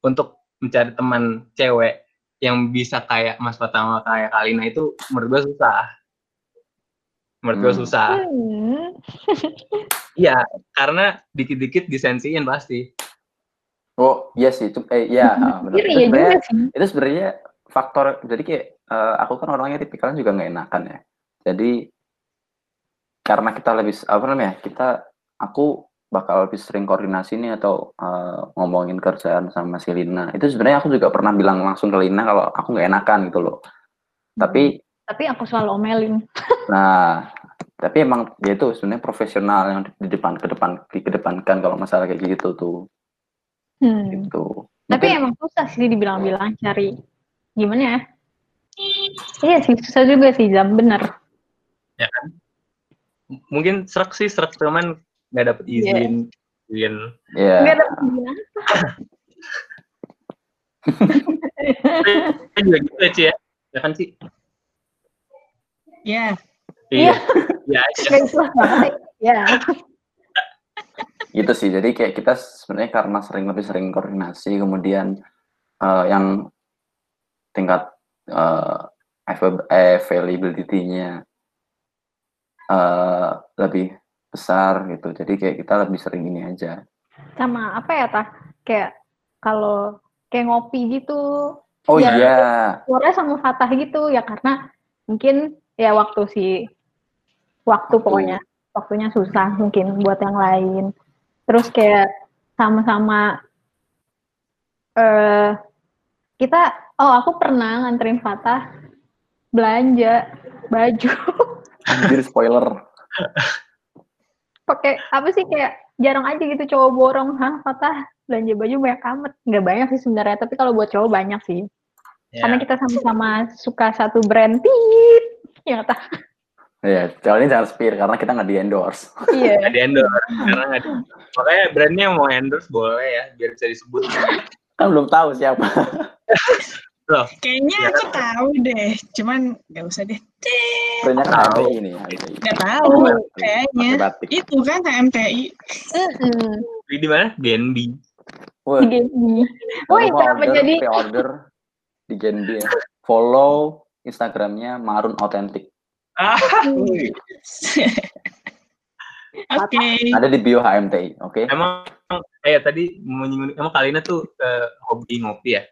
untuk mencari teman cewek yang bisa kayak Mas Pertama kayak Kalina itu menurut gue susah. Menurut gue hmm. susah. Hmm. iya hmm. karena dikit-dikit disensiin pasti. Oh iya sih itu eh iya benar itu iya sebenarnya itu sebenarnya faktor jadi kayak uh, aku kan orangnya tipikalnya juga nggak enakan ya jadi karena kita lebih apa namanya? Kita aku bakal lebih sering koordinasi nih atau uh, ngomongin kerjaan sama si Lina. Itu sebenarnya aku juga pernah bilang langsung ke Lina kalau aku nggak enakan gitu loh. Tapi hmm. tapi aku selalu omelin. nah, tapi emang dia itu sebenarnya profesional yang di depan ke depan dikedepankan kalau masalah kayak gitu tuh. Hmm. Gitu. Tapi Mungkin, emang susah sih dibilang-bilang cari gimana ya? Iya sih susah juga sih jam bener ya. kan? Mungkin serak sih serak cuman nggak dapet iya. izin yeah. izin. Yeah. nggak dapet izin juga gitu ya Ci ya. Ya kan sih iya. Iya. Iya. Ya gitu sih jadi kayak kita sebenarnya karena sering lebih sering koordinasi kemudian uh, yang tingkat uh, availability-nya uh, lebih besar gitu. Jadi kayak kita lebih sering ini aja. Sama apa ya tah? Kayak kalau kayak ngopi gitu. Oh ya, iya. Suaranya sama Fatah gitu ya karena mungkin ya waktu si waktu pokoknya waktunya susah mungkin buat yang lain. Terus kayak sama-sama uh, kita oh aku pernah nganterin Fatah belanja baju Anjir spoiler. Pakai apa sih kayak jarang aja gitu cowok borong, hah patah belanja baju banyak amat. Nggak banyak sih sebenarnya, tapi kalau buat cowok banyak sih. Yeah. Karena kita sama-sama suka satu brand, tit, ya tak. Ya, kalau ini jangan spear karena kita nggak di endorse. Iya. Nggak di endorse karena nggak di- makanya brandnya mau endorse boleh ya biar bisa disebut Kan belum tahu siapa. Loh Kayaknya Iya. aku tahu deh, cuman nggak usah deh. Kan Tahu. HMTI ini, HMTI. Nggak tahu, kayaknya. Pakai batik. Itu kan HMTI. Beli di mana Genbi Wah, Di Genbi. Woi, kalau mau kenapa order, jadi pre-order di Genbi ya. Follow Instagramnya Marun Authentic. ah Oke. Ada di bio HMTI, oke? emang kayak tadi menyinggung emang Kalina tuh eh, hobi ngopi ya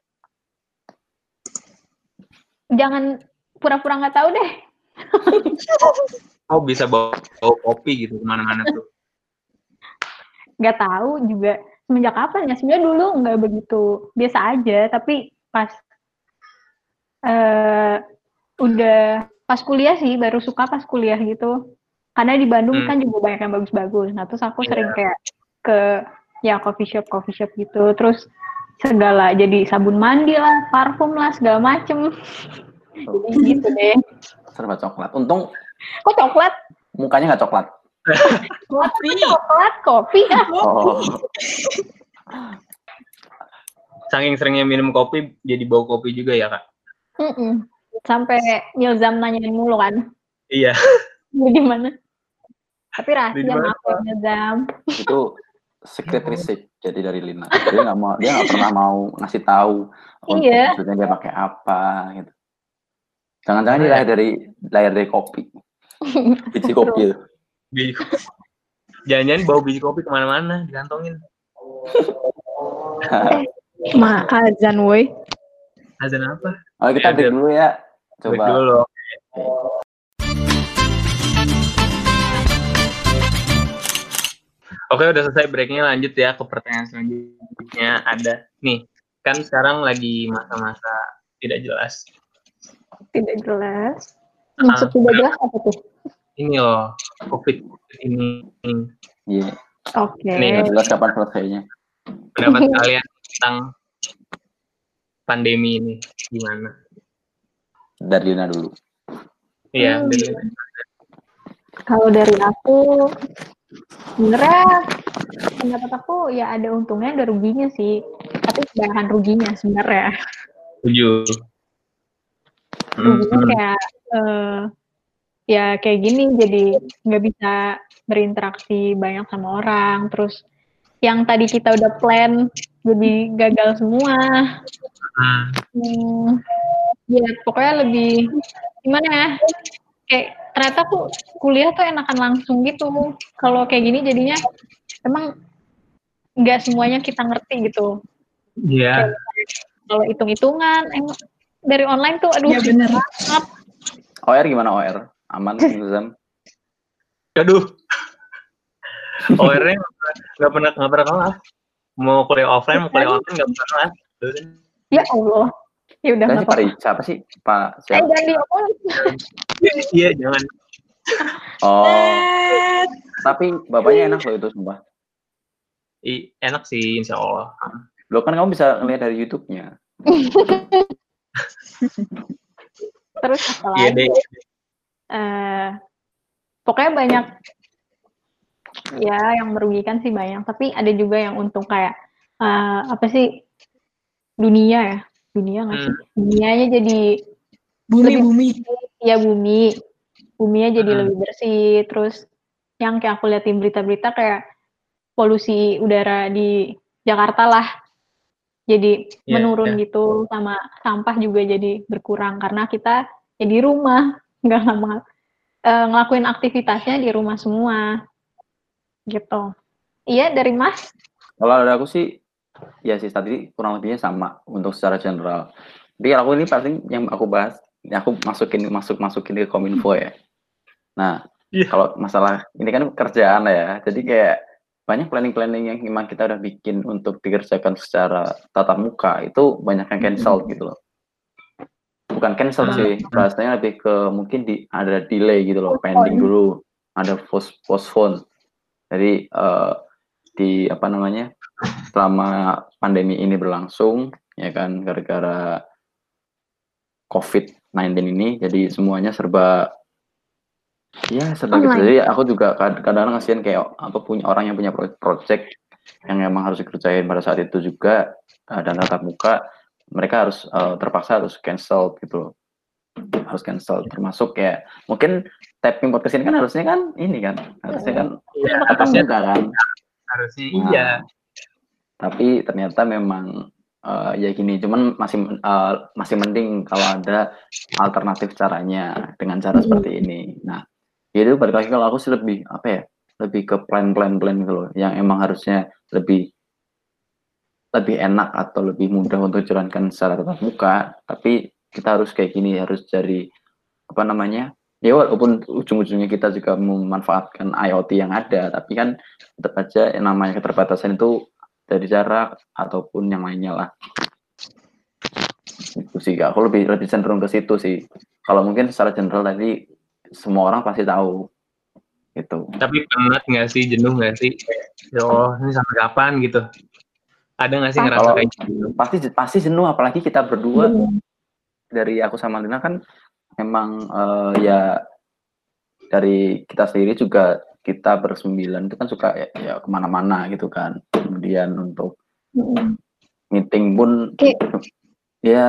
jangan pura-pura nggak tahu deh. oh bisa bawa, bawa kopi gitu ke mana-mana tuh Nggak tahu juga semenjak kapan ya. Sebenarnya dulu nggak begitu biasa aja, tapi pas eh udah pas kuliah sih baru suka pas kuliah gitu. Karena di Bandung Hmm. kan juga banyak yang bagus-bagus. Nah, terus aku Iya. sering kayak ke ya coffee shop coffee shop gitu. Terus segala jadi sabun mandi lah, parfum lah, segala macem. Jadi gitu deh. Serba coklat. Untung Kok coklat? mukanya nggak coklat. Kopi. Coklat, kopi. Ah. Oh, saking seringnya minum kopi jadi bawa kopi juga ya kak Mm-mm. Sampai Nilzam nanyain mulu kan. iya Beli di mana? Tapi rahasia maaf ya Nilzam. itu secret recipe jadi dari Lina. Dia nggak mau, dia nggak pernah mau ngasih tahu. Iya. Maksudnya dia pakai apa gitu. Jangan-jangan dia lahir dari lahir dari kopi. Biji kopi. itu. biji kopi jangan-jangan bawa biji kopi ke mana-mana dikantongin Ma, azan woi. azan apa Oh kita Ya, break dulu ya. Break Coba. dulu Oke udah selesai breaknya lanjut ya ke pertanyaan selanjutnya ada nih kan sekarang lagi masa-masa tidak jelas Tidak jelas. Maksud Ah. tidak jelas apa tuh? ini loh covid ini Iya. Oke. Nih, Nggak jelas kapan selesainya. pendapat kalian tentang pandemi ini gimana? Dari Lina dulu. Iya, Hmm. dari- Kalau dari aku, sebenarnya pendapat aku ya ada untungnya ada ruginya sih. Tapi kebanyakan ruginya sebenarnya. setuju. Hmm, Ruginya kayak eh, ya kayak gini jadi nggak bisa berinteraksi banyak sama orang. Terus yang tadi kita udah plan jadi gagal semua. hmm, Hmm, ya pokoknya lebih gimana ya? Kayak ternyata aku kuliah tuh enakan langsung gitu. Kalau kayak gini jadinya emang nggak semuanya kita ngerti gitu. Iya, Kalau hitung-hitungan emang dari online tuh aduh Ya bener. banget. OR gimana OR? Aman Zam? aduh. OR-nya nggak pernah nggak pernah kalah. Mau kuliah offline, mau kuliah online nggak pernah kalah. Ya Allah. Ya udah nggak si Pak apa-apa. Siapa sih? Pak Eh siapa? jangan diomongin. Iya, jangan. Oh, tapi bapaknya enak loh itu sumpah. I, enak sih, insya Allah. Lo kan kamu bisa ngeliat dari YouTube-nya. Terus apa Iya lagi? deh. eh pokoknya banyak ya yang merugikan sih banyak tapi ada juga yang untung kayak eh, apa sih dunia ya dunia nggak sih? Dunianya jadi Bumi, Lebih- bumi. ya bumi. Buminya jadi Hmm. lebih bersih. Terus yang kayak aku liatin berita-berita kayak polusi udara di Jakarta lah. Jadi Iya, menurun iya. gitu sama sampah juga jadi berkurang karena kita ya di rumah. Nggak lama. Eh, ngelakuin aktivitasnya di rumah semua. Gitu. Iya dari Mas? Kalau ada aku sih, ya sih tadi kurang lebihnya sama untuk secara general. Tapi aku ini paling yang aku bahas, yang aku masukin masuk masukin ke kominfo ya. Nah, Iya. kalau masalah ini kan kerjaan ya, jadi kayak banyak planning-planning yang memang kita udah bikin untuk dikerjakan secara tatap muka itu banyak yang cancel gitu loh. Bukan cancel Hmm. sih, bahasanya lebih ke mungkin di ada delay gitu loh, pending dulu, ada post postpone. Jadi eh, di apa namanya selama pandemi ini berlangsung ya kan gara-gara COVID-19 ini jadi semuanya serba Iya, sebagai Online. jadi aku juga kad- kadang-kadang kasihan kayak apa punya orang yang punya pro- project yang emang harus dikerjain pada saat itu juga eh, dan tatap muka, mereka harus eh, terpaksa harus cancel gitu loh. Harus cancel termasuk ya mungkin tapping podcast ini kan harusnya kan ini kan harusnya kan Iya, tatap harusnya muka kan. harusnya Nah, iya. Tapi ternyata memang eh, ya gini, cuman masih eh, masih mending kalau ada alternatif caranya dengan cara Mm. seperti ini. Nah, itu balik lagi kalau aku sih lebih apa ya? Lebih ke plan-plan plan gitu loh, yang emang harusnya lebih lebih enak atau lebih mudah untuk dijalankan secara tatap muka, tapi kita harus kayak gini, harus cari apa namanya? Ya walaupun ujung-ujungnya kita juga memanfaatkan IoT yang ada, tapi kan tetap aja yang namanya keterbatasan itu dari jarak ataupun yang lainnya lah. Itu sih, aku lebih lebih cenderung ke situ sih. Kalau mungkin secara general tadi semua orang pasti tahu itu. Tapi penat nggak sih, jenuh nggak sih? Ya Allah, ini sampai kapan gitu? Ada nggak sih ngerasa Kalau- kayak gitu? Pasti pasti jenuh apalagi kita berdua Hmm. dari aku sama Lina kan memang eh, ya dari kita sendiri juga kita bersembilan itu kan suka ya, ya ke mana-mana gitu kan. Kemudian untuk Mm-mm. meeting pun Kayak- ya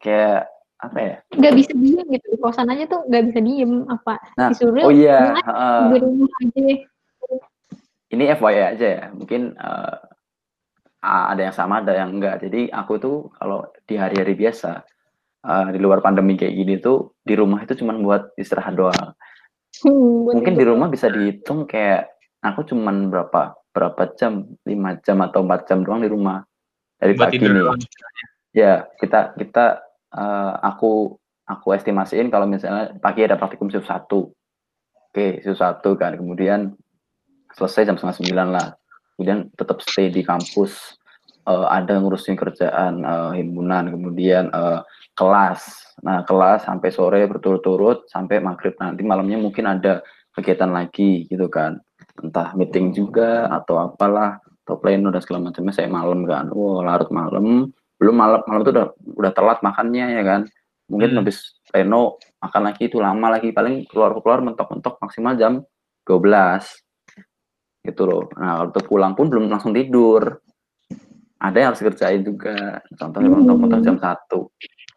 kayak apa ya? nggak bisa diem gitu di kosan aja tuh nggak bisa diem apa Nah, disuruh oh iya, "Yuk, heeh. di rumah aja ini FYI aja ya, mungkin eh, ada yang sama, ada yang enggak. Jadi aku tuh kalau di hari-hari biasa eh, di luar pandemi kayak gini tuh di rumah itu cuma buat istirahat doang. Hmm, Mungkin di rumah bisa dihitung kayak aku cuman berapa berapa jam, lima jam atau empat jam doang di rumah. Dari Buat pagi nih. doang. Ya kita kita eh, aku aku estimasiin kalau misalnya pagi ada praktikum shift satu, oke shift satu kan, kemudian selesai jam setengah sembilan lah, kemudian tetap stay di kampus, eh, ada ngurusin kerjaan eh, himpunan, kemudian eh, kelas, nah kelas sampai sore berturut-turut sampai maghrib. Nanti malamnya mungkin ada kegiatan lagi gitu kan, entah meeting juga atau apalah atau pleno dan segala macamnya saya malam kan, wow larut malam. Belum malam malam itu udah udah telat makannya ya kan. Mungkin Hmm. habis pleno makan lagi itu lama lagi. Paling keluar keluar mentok-mentok maksimal jam 12 gitu loh. Nah waktu pulang pun belum langsung tidur. Ada yang harus kerjain juga. Contohnya Hmm. mentok-mentok jam satu.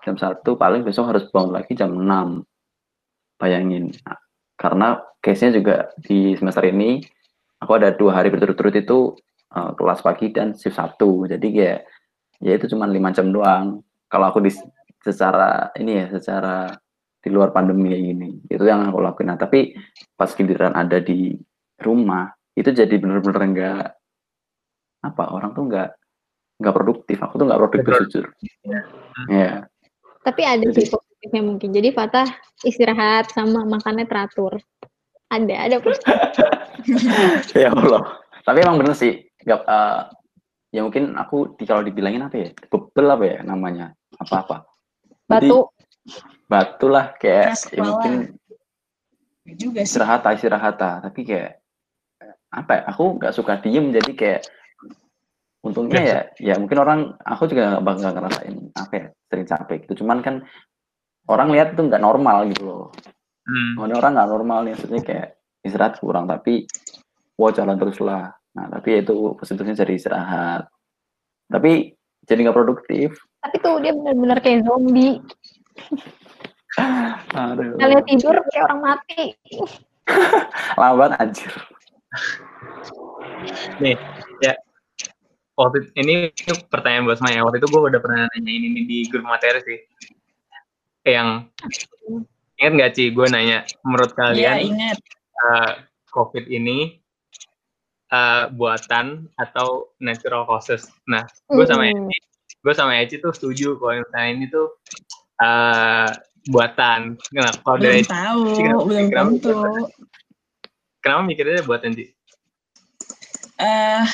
Jam satu paling besok harus bangun lagi jam 6 bayangin. Nah, karena case-nya juga di semester ini aku ada dua hari berturut-turut itu eh, kelas pagi dan shift satu jadi kayak ya itu cuma lima jam doang. Kalau aku di secara ini ya secara di luar pandemi kayak gini. Itu yang aku lakuin. Nah tapi pas giliran ada di rumah itu jadi bener-bener enggak apa orang tuh enggak enggak produktif. Aku tuh enggak produktif Betul. jujur. ya. Tapi ada sih positifnya mungkin. Jadi Fatah istirahat sama makannya teratur. Ada ada positif ya Allah. Tapi emang bener sih. Nggak eh, ya mungkin aku di, kalau dibilangin apa ya? Bebel apa ya namanya? Apa apa batu. Batu lah kayak Keras ya mungkin Ya juga sih. istirahat ah, istirahat ah. tapi kayak eh, apa ya? Aku nggak suka diem jadi kayak untungnya ya ya mungkin orang aku juga nggak bakal ngerasain apa ya sering capek gitu. Cuman kan orang lihat tuh nggak normal gitu loh Hmm. Ini orang nggak normal nih maksudnya kayak istirahat kurang tapi wah jalan terus lah nah tapi itu positifnya jadi istirahat tapi jadi nggak produktif tapi tuh dia benar-benar kayak zombie aduh kalian tidur kayak orang mati lawan anjir Nih, ya. Waktu ini pertanyaan buat Maya. Waktu itu gue udah pernah nanya ini di grup materi sih. Yang ingat nggak sih gue nanya menurut Iya, kalian ingat. eh, COVID ini eh, buatan atau natural causes. Nah, gue sama Hmm. Eci, gue sama Eci tuh setuju kalau misalnya ini tuh eh, buatan. Nah, kalau dari Belum Eci, tahu, kenapa- belum kenapa- tentu. kenapa mikirnya buatan sih? eh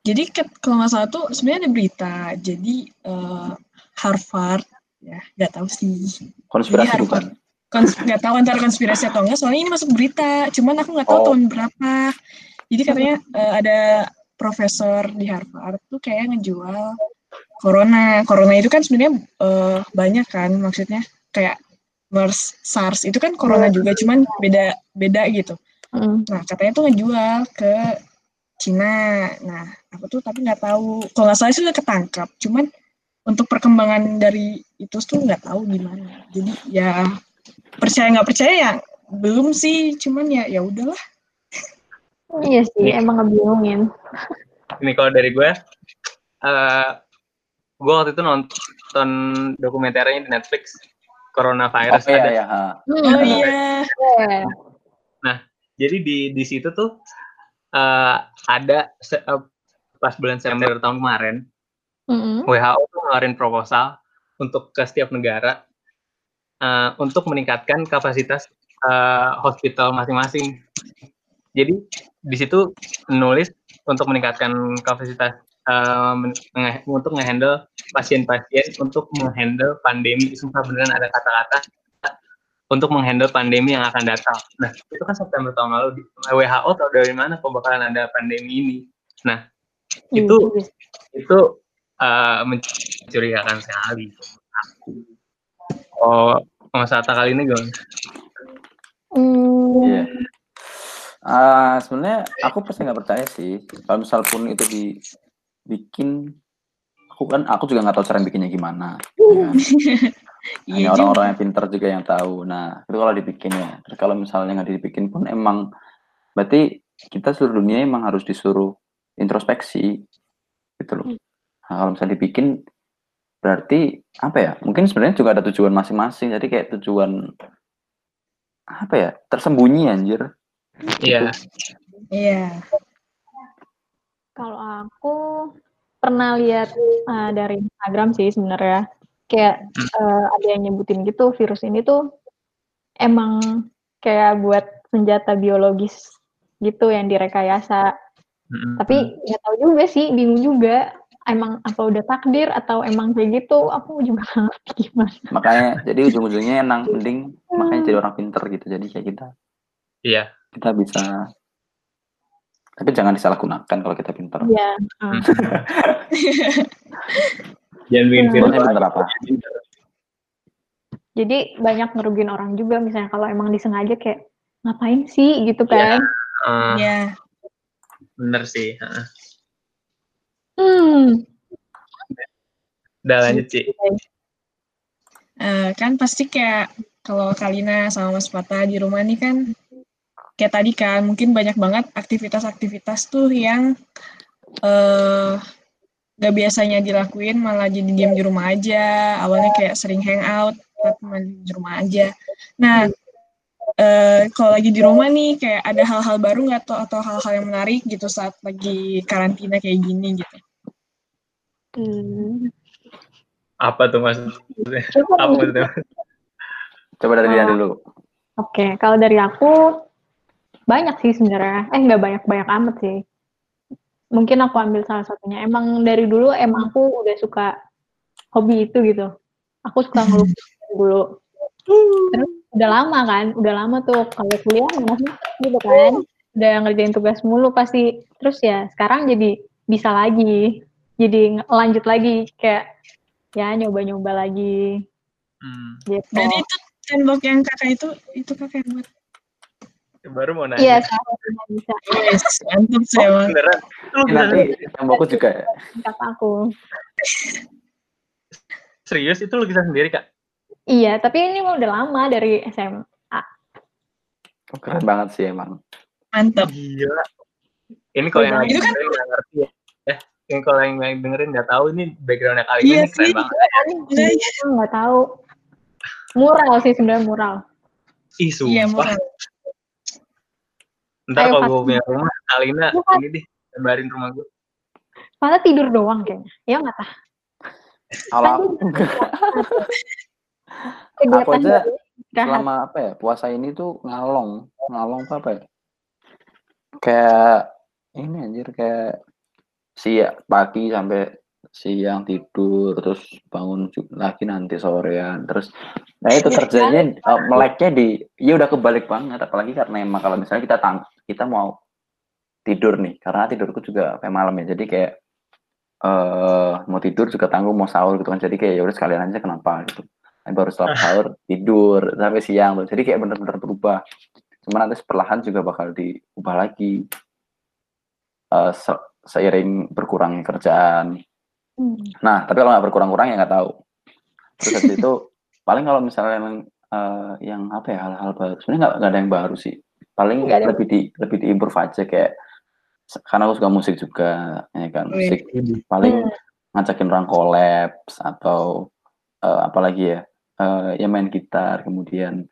jadi ke- kalau nggak salah tuh sebenarnya ada berita. Jadi eh, Harvard, ya nggak tahu sih. konspirasi Jadi bukan Kons- nggak tahu antara konspirasi atau enggak. Soalnya ini masuk berita. Cuman aku nggak tahu Oh. tahun berapa. Jadi katanya eh, ada profesor di Harvard tuh kayak ngejual corona. Corona itu kan sebenarnya eh, banyak kan maksudnya kayak MERS, SARS itu kan corona juga, cuman beda beda gitu. Mm. Nah katanya tuh ngejual ke Cina. Nah aku tuh tapi nggak tahu. Kalau nggak salah sih udah ketangkap. Cuman untuk perkembangan dari itu tuh nggak tahu gimana. Jadi ya percaya nggak percaya ya belum sih. Cuman ya ya udahlah. Iya sih, emang ngebingungin. Ini kalau dari gue, eh gue waktu itu nonton dokumenternya di Netflix, coronavirus Oh iya ada. ya. ha. Oh iya. Iya. Jadi di di situ tuh eh ada se- eh, pas bulan September tahun kemarin, Mm-mm. WHO tuh ngeluarin proposal untuk ke setiap negara eh, untuk meningkatkan kapasitas eh, hospital masing-masing. Jadi di situ nulis untuk meningkatkan kapasitas eh, men- nge- untuk ngehandle pasien-pasien untuk menghandle pandemi. Sumpah beneran ada kata-kata untuk menghandle pandemi yang akan datang. Nah, itu kan September tahun lalu di WHO tahu dari mana kok bakalan ada pandemi ini. Nah, itu Iya. itu eh, mencurigakan sekali. Oh, Mas Atta kali ini gimana? Hmm, Iya. Ah, sebenarnya aku pasti nggak percaya sih. Kalau misal pun itu dibikin, aku kan aku juga nggak tahu cara bikinnya gimana. ya kan? Hanya Iya juga. orang-orang yang pintar juga yang tahu. Nah, itu kalau dibikin ya. Terus kalau misalnya nggak dibikin pun emang berarti kita seluruh dunia emang harus disuruh introspeksi gitu loh. Nah, kalau misalnya dibikin berarti apa ya? Mungkin sebenarnya juga ada tujuan masing-masing. Jadi kayak tujuan apa ya? Tersembunyi anjir. Iya, Iya. Kalau aku pernah lihat uh, dari Instagram sih sebenarnya kayak uh, ada yang nyebutin gitu virus ini tuh emang kayak buat senjata biologis gitu yang direkayasa. Mm-mm. Tapi nggak tahu juga sih, bingung juga. Emang apa udah takdir atau emang kayak gitu? Aku juga ngerti gimana. Makanya jadi ujung-ujungnya emang mending makanya jadi orang pinter gitu. Jadi kayak kita iya. kita bisa tapi jangan disalahgunakan kalau kita pinter. Iya. uh, Jangan bikin Iya. pinter apa? Jadi banyak ngerugiin orang juga misalnya kalau emang disengaja kayak ngapain sih gitu kan? Eh, Iya. bener sih. Heeh. Hmm. Udah lanjut sih. Eh, kan pasti kayak kalau Kalina sama Mas Pata di rumah nih kan kayak tadi kan mungkin banyak banget aktivitas-aktivitas tuh yang eh gak biasanya dilakuin malah jadi diam di rumah aja awalnya kayak sering hangout teman di rumah aja nah eh kalau lagi di rumah nih kayak ada hal-hal baru nggak tuh atau hal-hal yang menarik gitu saat lagi karantina kayak gini gitu Hmm. Apa tuh mas? Coba Apa tuh? Coba dari dia dulu. Oke, kalau dari aku banyak sih sebenarnya. Eh nggak banyak-banyak amat sih. Mungkin aku ambil salah satunya. Emang dari dulu emang aku udah suka hobi itu gitu. Aku suka ngelukis dulu. Terus udah lama kan, udah lama tuh kalau kuliah sempet gitu kan. Udah ngerjain tugas mulu pasti. Terus ya sekarang jadi bisa lagi. Jadi lanjut lagi kayak ya nyoba-nyoba lagi Hmm, gitu. Berarti itu tembok yang kakak itu itu kakak yang buat. baru mau nanya. Iya, satunya bisa. Yes, mantap sih Oh, emang. beneran? Lu Ini bisa nanti tembokku juga ya. Kata aku. serius itu lukisan sendiri kak? Iya, tapi ini udah lama dari SMA. Oh, keren banget sih emang. Mantap. Gila. Ini kalau yang lagi Itu kan- ngerti ya. Ini kalau yang yang dengerin nggak tahu ini backgroundnya kali Iya ini keren sih. banget. Iya, Aku nggak tahu. Mural sih sebenarnya mural. Ih, sumpah. Iya. Ntar Ayo, kalau gue punya rumah, Alina Bukan. ini deh, gambarin rumah gue. Masa tidur doang kayaknya. Ya nggak tahu. Kalau aku aja selama apa ya puasa ini tuh ngalong ngalong apa ya kayak ini anjir kayak siang pagi sampai siang tidur terus bangun lagi nanti sorean terus nah itu kerjanya eh, meleknya di ya udah kebalik banget apalagi karena emang kalau misalnya kita tang kita mau tidur nih karena tidurku juga kayak malam ya jadi kayak eh mau tidur juga tanggung mau sahur gitu kan jadi kayak ya udah sekalian aja kenapa gitu. Baru setelah sahur tidur sampai siang tuh jadi kayak bener-bener berubah. Cuman nanti perlahan juga bakal diubah lagi. Uh, seiring berkurang kerjaan. Hmm. nah tapi kalau nggak berkurang-kurang ya nggak tahu. Terus habis itu paling kalau misalnya emang uh, yang apa ya hal-hal baru sebenarnya nggak nggak ada yang baru sih. Paling Nggak ada. lebih di lebih diimprove aja kayak karena aku suka musik juga ya kan musik paling ngajakin orang kolaps atau eh, apalagi ya eh, ya main gitar kemudian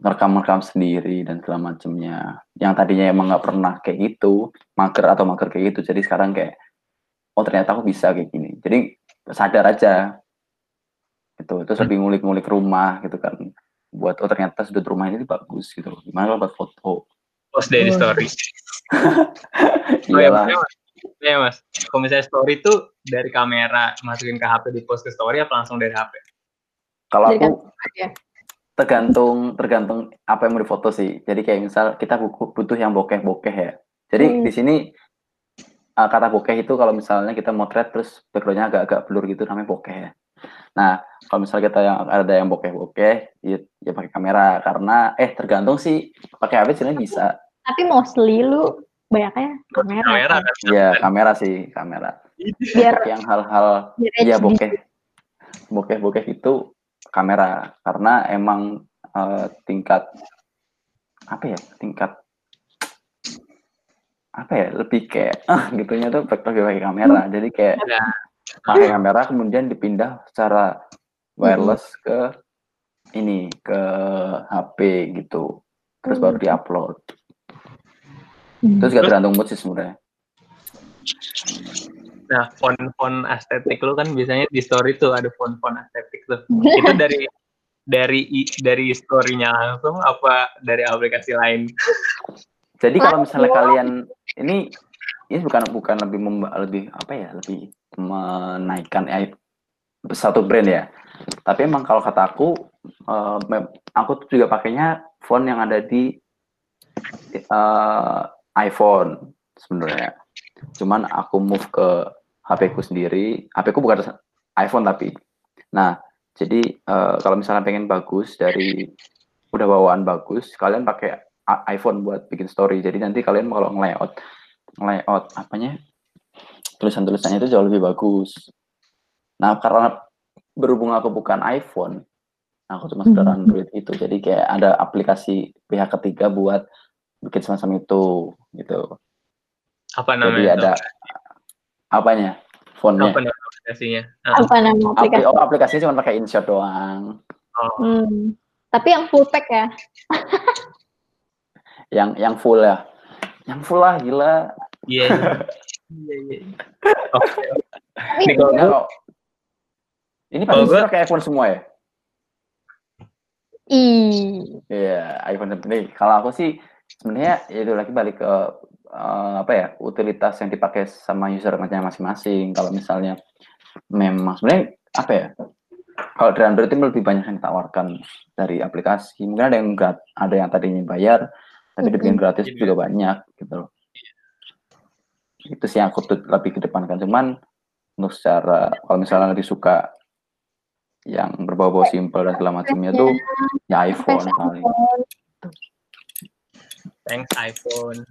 ngerekam-rekam sendiri dan segala macamnya. Yang tadinya emang nggak pernah kayak gitu mager atau mager kayak gitu. Jadi sekarang kayak oh ternyata aku bisa kayak gini. Jadi sadar aja. Gitu. Terus lebih ngulik-ngulik rumah gitu kan. Buat oh ternyata sudut rumah ini bagus gitu gimana kalau buat foto? Post dari story. Oh ya, iyalah maksudnya, Mas. Iya mas, kalau misalnya story itu dari kamera masukin ke HP di post ke story apa langsung dari HP? kalau aku aja. Tergantung tergantung apa yang mau difoto sih. Jadi kayak misal kita bu- butuh yang bokeh-bokeh ya. Jadi Hmm. di sini uh, kata bokeh itu kalau misalnya kita motret terus backgroundnya agak-agak blur gitu namanya bokeh ya. Nah kalau misalnya kita yang ada yang bokeh-bokeh ya, ya pakai kamera karena eh tergantung sih pakai HP sebenarnya bisa. Tapi mostly lu banyaknya kamera. Kamera kan? kan? Ya kamera sih kamera. Biar, Yang hal-hal ya bokeh bokeh-bokeh itu kamera. Karena emang eh, tingkat apa ya tingkat apa ya lebih kayak ah gitunya tuh pakai pakai kamera. Jadi kayak Ya. pakai kamera kemudian dipindah secara wireless ke ini ke HP gitu. Terus baru diupload. Hmm. itu juga Terus- tergantung mood sih sebenarnya Nah, font-font estetik lu kan biasanya di story tuh ada font-font estetik tuh. Itu dari dari i- dari story-nya langsung apa dari aplikasi lain? Jadi kalau misalnya kalian ini ini bukan bukan lebih memba- lebih apa ya lebih menaikkan aib satu brand ya. Tapi emang kalau kata aku eh, mem- aku tuh juga pakainya font yang ada di eh, iPhone sebenarnya. Cuman aku move ke HP ku sendiri. HP ku bukan iPhone tapi. Nah, jadi eh, kalau misalnya pengen bagus dari udah bawaan bagus, kalian pakai iPhone buat bikin story. Jadi nanti kalian kalau nge-layout nge-layout apanya? Tulisan-tulisannya itu jauh lebih bagus. Nah, karena berhubung aku bukan iPhone, aku cuma sekedar Hmm. Android itu. Jadi kayak ada aplikasi pihak ketiga buat bikin semacam itu gitu. Apa Jadi namanya? ada apanya? Fontnya. Apa nama aplikasinya? Ah, apa nama Apli aplikasi? oh, aplikasinya cuma pakai InShot doang. oh. Hmm. Tapi yang full pack ya. Yang yang full ya. Yang full lah gila. Iya. Iya, iya. Oke. Tapi Ini kalau. Ini gua- pakai iPhone semua ya? Iya, iPhone nih. Kalau aku sih sebenarnya ya itu lagi balik ke eh, apa ya utilitas yang dipakai sama usernya masing-masing. Kalau misalnya memang sebenarnya apa ya? Kalau dari Android itu lebih banyak yang ditawarkan dari aplikasi. Mungkin ada yang grat, ada yang tadinya bayar, tapi dibikin gratis juga banyak gitu. loh. Itu sih yang aku tuh lebih kedepankan. Cuman untuk secara kalau misalnya lebih suka yang berbau-bau simpel dan segala macamnya tuh ya iPhone paling. Thanks iPhone.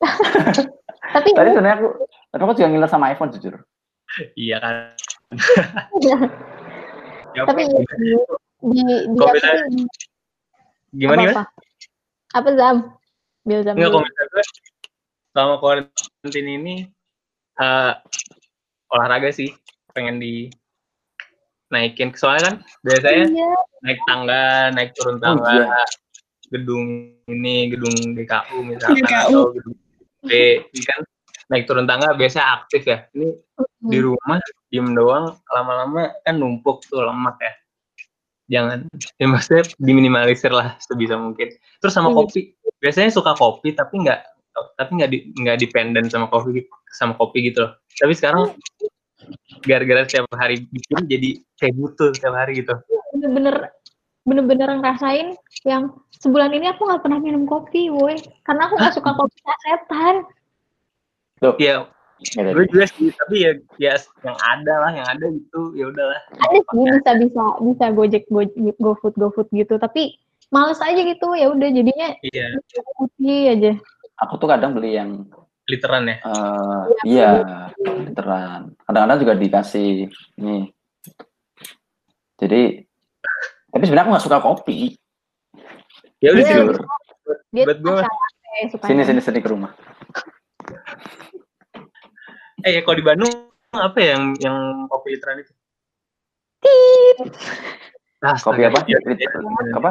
tapi Tadi sebenarnya aku, tapi aku juga ngiler sama iPhone jujur. Iya kan. Ya, tapi apa- di di, di misalnya- sih? gimana apa, apa? Apa Zam? Bill Zam. Kalau misalnya gue selama karantin ini eh olahraga sih pengen di naikin soalnya kan biasanya Iya. naik tangga naik turun Oh, tangga iya. gedung ini gedung DKU misalkan DKU. atau gedung B ini kan naik turun tangga biasanya aktif ya. Ini di rumah diem doang lama-lama kan numpuk tuh lemak ya. Jangan. Ya maksudnya diminimalisir lah sebisa mungkin. Terus sama Iya. kopi. Biasanya suka kopi tapi nggak tapi nggak di nggak dependen sama kopi sama kopi gitu loh. Tapi sekarang gara-gara setiap hari bikin jadi kayak butuh setiap hari gitu. Bener-bener bener-bener ngerasain yang sebulan ini aku nggak pernah minum kopi, woi, karena aku nggak suka kopi sasetan. ya Ya, gue juga sih tapi ya ya yang ada lah yang ada gitu ya udahlah. Ada sih bisa bisa bisa gojek gojek gofood gofood gitu tapi males aja gitu ya udah jadinya iya. putih aja. Aku tuh kadang beli yang literan ya? eh iya, literan. Kadang-kadang juga dikasih nih. Jadi tapi sebenarnya aku nggak suka kopi. ya udah Iya, sih Jujur. dia Buat sukanya. Sini sini sini ke rumah. eh kalau di Bandung apa ya yang yang kopi literan itu Nah, Kopi apa? Lit- iya, iya. Apa?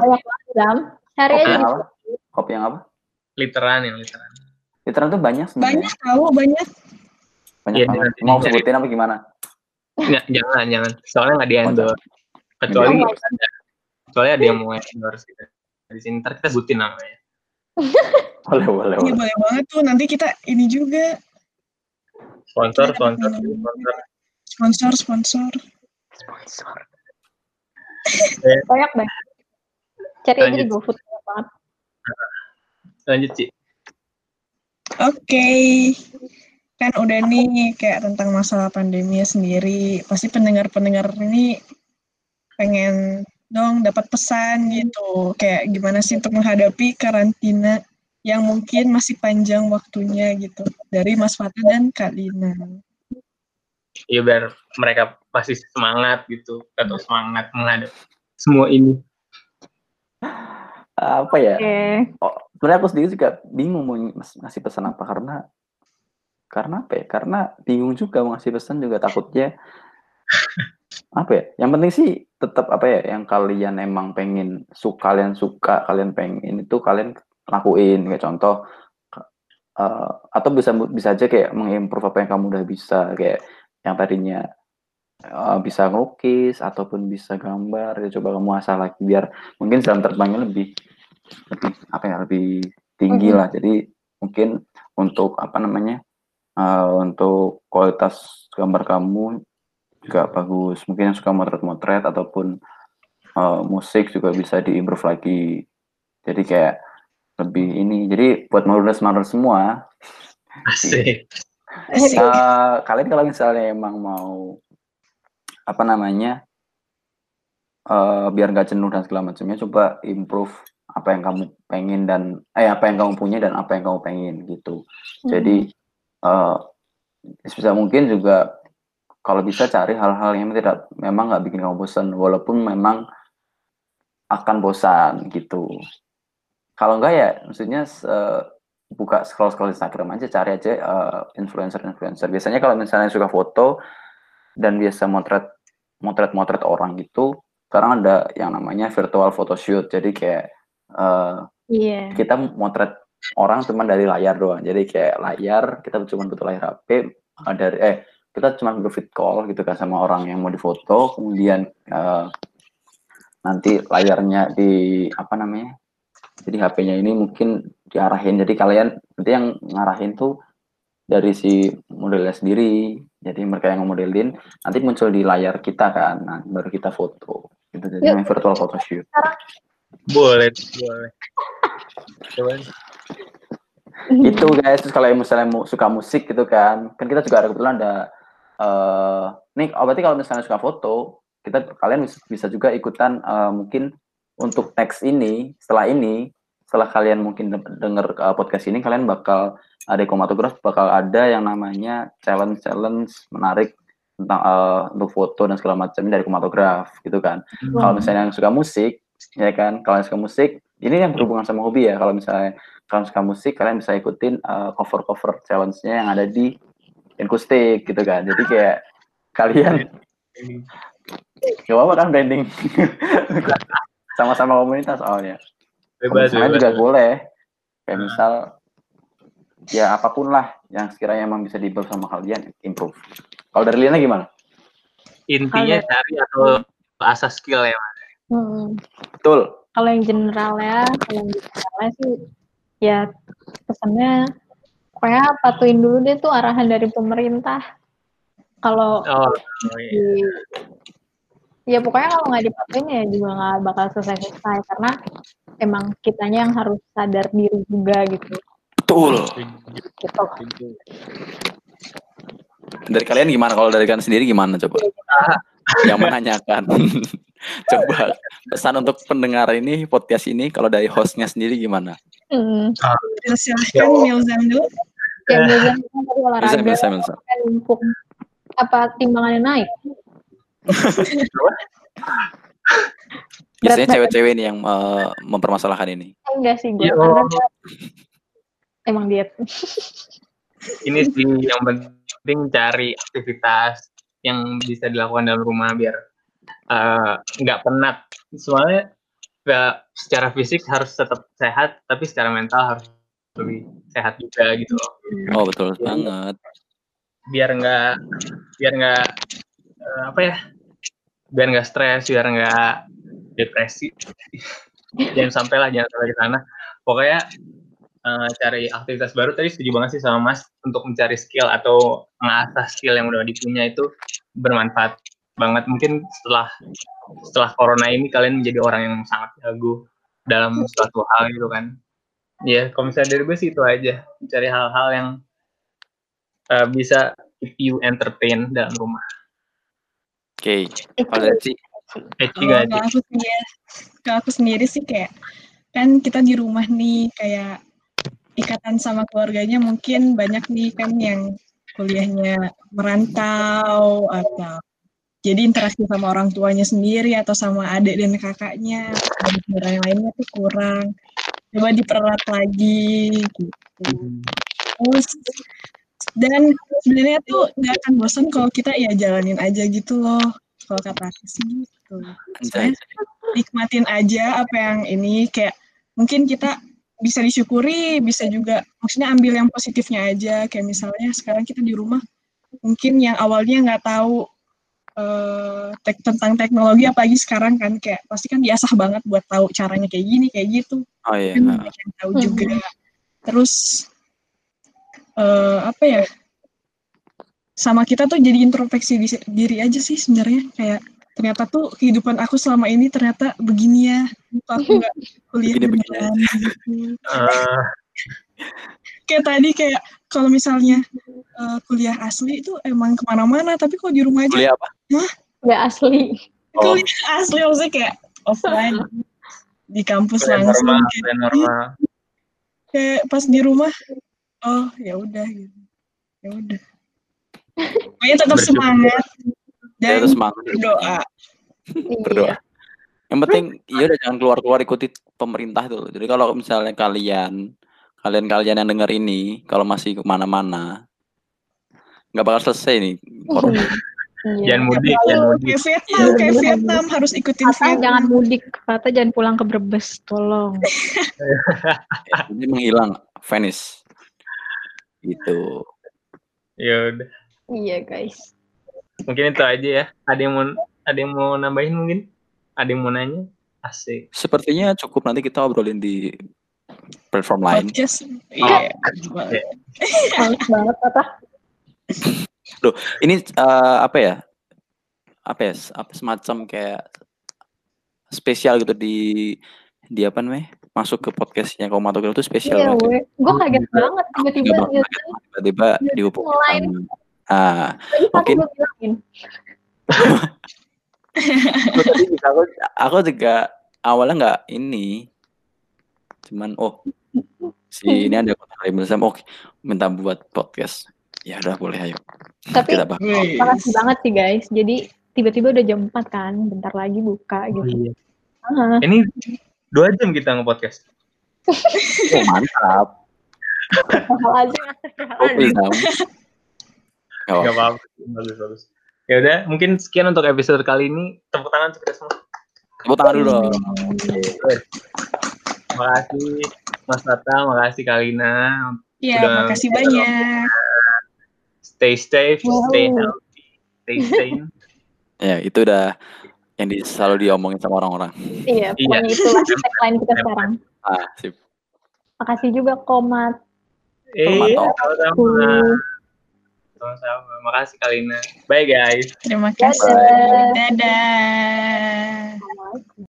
cari Kopi aja yang apa? Kopi yang apa? literan yang literan Literan tuh banyak sebenarnya. Banyak tahu, banyak. Banyak Iya, banget. nanti Mau dicari. sebutin apa gimana? Nggak, jangan jangan soalnya nggak di endorse kecuali Oh, kecuali ada yang mau endorse gitu di sini ntar kita sebutin namanya Boleh boleh Iya boleh. boleh banget tuh. Nanti kita ini juga sponsor sponsor iya. sponsor sponsor sponsor. banyak banget cari aja di. GoFood banyak banget lanjut sih Oke. Kan udah nih kayak tentang masalah pandemi sendiri. Pasti pendengar-pendengar ini pengen dong dapat pesan gitu. Kayak gimana sih untuk menghadapi karantina yang mungkin masih panjang waktunya gitu. Dari Mas Fata dan Kak Lina. ya biar mereka pasti semangat gitu atau semangat menghadapi semua ini Apa ya? oke Oh, sebenarnya aku sendiri juga bingung mau ngas- ngasih pesan apa karena karena apa ya? Karena bingung juga mau ngasih pesan juga takutnya apa ya? Yang penting sih tetap apa ya? Yang kalian emang pengen suka, kalian suka, kalian pengen itu kalian lakuin kayak contoh eh, atau bisa bisa aja kayak mengimprove apa yang kamu udah bisa kayak yang tadinya eh, bisa ngelukis ataupun bisa gambar ya coba kamu asah lagi biar mungkin jam terbangnya lebih lebih apa ya lebih tinggi Mhm. lah jadi mungkin untuk apa namanya eh, untuk kualitas gambar kamu juga bagus. Mungkin yang suka motret-motret ataupun eh, musik juga bisa diimprove lagi. Jadi kayak lebih ini jadi buat moderners-moderners semua. Asik. Asik. Eh, kalian kalau misalnya emang mau apa namanya eh biar nggak jenuh dan segala macamnya coba improve apa yang kamu pengen dan eh apa yang kamu punya dan apa yang kamu pengen gitu. Jadi eh sebisa mungkin juga kalau bisa cari hal-hal yang tidak memang nggak bikin kamu bosan walaupun memang akan bosan gitu. Kalau enggak ya maksudnya eh, buka scroll scroll Instagram aja cari aja eh, influencer influencer biasanya kalau misalnya suka foto dan biasa motret motret motret orang gitu sekarang ada yang namanya virtual photoshoot. Jadi kayak eh, iya. kita motret orang cuma dari layar doang. Jadi kayak layar kita cuma butuh layar HP dari eh kita cuma butuh fit call gitu kan sama orang yang mau difoto kemudian eh, nanti layarnya di apa namanya jadi HP-nya ini mungkin diarahin. Jadi kalian nanti yang ngarahin tuh dari si modelnya sendiri. Jadi mereka yang modelin nanti muncul di layar kita kan. Nah, baru kita foto. Gitu jadi Yuk. virtual photoshoot. Boleh boleh. Itu guys. Terus kalau misalnya suka musik gitu kan kan kita juga ada kebetulan ada eh nih oh, berarti kalau misalnya suka foto kita kalian bis- bisa juga ikutan eh, mungkin untuk next ini setelah ini setelah kalian mungkin de- denger eh, podcast ini kalian bakal ada komatograf bakal ada yang namanya challenge challenge menarik tentang eh, untuk foto dan segala macam dari komatograf gitu kan. Kalau misalnya yang suka musik ya kan kalau yang suka musik ini yang berhubungan sama hobi ya. Kalau misalnya kalian suka musik kalian bisa ikutin cover cover challenge-nya yang ada di Inkustik gitu kan. Jadi kayak kalian gak apa kan branding. Sama-sama komunitas soalnya bebas bebas. juga boleh. Kayak Hmm. misal ya apa pun lah yang sekiranya emang bisa diimprove sama kalian improve. Kalau dari Lina gimana? Intinya cari atau asas skill ya Mas. Hmm. betul. Kalau yang general ya kalau yang generalnya sih ya pesannya pokoknya patuhin dulu deh tuh arahan dari pemerintah kalau oh, oh iya. di ya pokoknya kalau nggak dipatuhin ya juga nggak bakal selesai selesai karena emang kitanya yang harus sadar diri juga gitu betul gitu Dari kalian gimana? Kalau dari kalian sendiri gimana coba? Yang menanyakan. coba pesan untuk pendengar ini podcast ini kalau dari hostnya sendiri gimana? Hmm. Silahkan Milzam dulu. Ya olahraga kan numpuk apa timbangannya naik. Biasanya cewek-cewek ini yang eh, mempermasalahkan ini. Enggak sih gue Ya Allah. gua emang diet. Ini sih yang penting cari aktivitas yang bisa dilakukan dalam rumah biar eh, nggak penat. Soalnya nggak secara fisik harus tetap sehat, tapi secara mental harus lebih sehat juga gitu loh. Oh betul banget. Biar nggak biar nggak eh, apa ya? Biar nggak stres, biar nggak depresi. jangan sampai lah, jangan sampai ke sana. Pokoknya eh, cari aktivitas baru tadi setuju banget sih sama Mas untuk mencari skill atau mengasah skill yang udah dipunya itu bermanfaat banget. Mungkin setelah setelah corona ini kalian menjadi orang yang sangat jago dalam suatu hal gitu kan. Ya, kalau misalnya dari gue sih itu aja, mencari hal-hal yang eh, bisa keep you entertain dalam rumah. Oke. Kalau dari Ci, Eci Kalau kalau aku sendiri, kalau aku sendiri sih kayak kan kita di rumah nih kayak ikatan sama keluarganya mungkin banyak nih kan yang kuliahnya merantau atau jadi interaksi sama orang tuanya sendiri atau sama adik dan kakaknya dan saudara yang lainnya tuh kurang. Coba dipererat lagi gitu. Terus dan sebenarnya tuh nggak akan bosan kalau kita ya jalanin aja gitu loh kalau kata aku sih gitu. Anjay. nikmatin aja apa yang ini kayak mungkin kita bisa disyukuri bisa juga maksudnya ambil yang positifnya aja. Kayak misalnya sekarang kita di rumah mungkin yang awalnya nggak tahu eh, tek- tentang teknologi apalagi sekarang kan kayak pasti kan diasah banget buat tahu caranya kayak gini kayak gitu. Oh iya. kan banyak yang tahu Hmm. juga. Terus eh, apa ya sama kita tuh jadi introspeksi di- diri aja sih sebenarnya. Kayak ternyata tuh kehidupan aku selama ini ternyata begini ya aku nggak kuliah Begini-begini beneran gitu. Eh, kayak tadi kayak kalau misalnya eh, kuliah asli itu emang ke mana-mana tapi kok di rumah aja Kuliah apa? Nggak asli. Oh. kuliah asli maksudnya kayak offline di kampus kuliah langsung normal, kayak, kuliah normal. kayak pas di rumah oh ya udah gitu ya udah pokoknya tetap semangat Ya, dan terus semangat. berdoa Berdoa. Iya. Yang penting ya udah jangan keluar-keluar ikuti pemerintah tuh. Jadi kalau misalnya kalian kalian-kalian yang dengar ini kalau masih ke mana-mana nggak bakal selesai nih corona. Iya. Jangan mudik, jangan mudik. kayak Vietnam kayak Vietnam harus ikutin Kata Vietnam jangan mudik, kata jangan pulang ke Brebes, tolong. Jadi menghilang, vanish. Gitu. Ya udah. Iya guys. Mungkin itu aja ya. Ada yang mau ada yang mau nambahin mungkin? Ada yang mau nanya? Asik. Sepertinya cukup nanti kita obrolin di platform lain. podcast iya Males banget apa? Ini eh, apa ya? Apa ya? Apa semacam kayak spesial gitu di di apa namanya? Masuk ke podcastnya Komatograf itu spesial Iya, banget. gue. Kaget banget tiba-tiba gitu. tiba-tiba Iya, sama Ah, Mungkin- aku tadi juga aku, aku juga awalnya nggak ini, cuman oh si ini ada kontak Milsam, oke minta buat podcast, ya udah boleh ayo Tapi kita bahas. makasih banget sih guys. Jadi tiba-tiba udah jam 4 kan, bentar lagi buka Oh, gitu. iya. Ah, Ini dua jam kita nge-podcast. Oh mantap, hal aja. oh. Oh, Gak apa-apa. Bagus, bagus. Ya udah, mungkin sekian untuk episode kali ini. Tepuk tangan untuk kita semua. tepuk tangan dulu dong. Makasih Mas Tata, makasih Kalina. Iya, makasih banyak. Stay safe, stay Wow. healthy, stay sane. Ya itu udah yang di, selalu diomongin sama orang-orang. Iya, Iya. pokoknya itulah tagline kita sekarang. Ah, sip. Makasih juga Komat. Eh, Mantap. sama-sama. Sama-sama. Makasih Kalina. Bye guys. Terima kasih. Dadah. Dadah.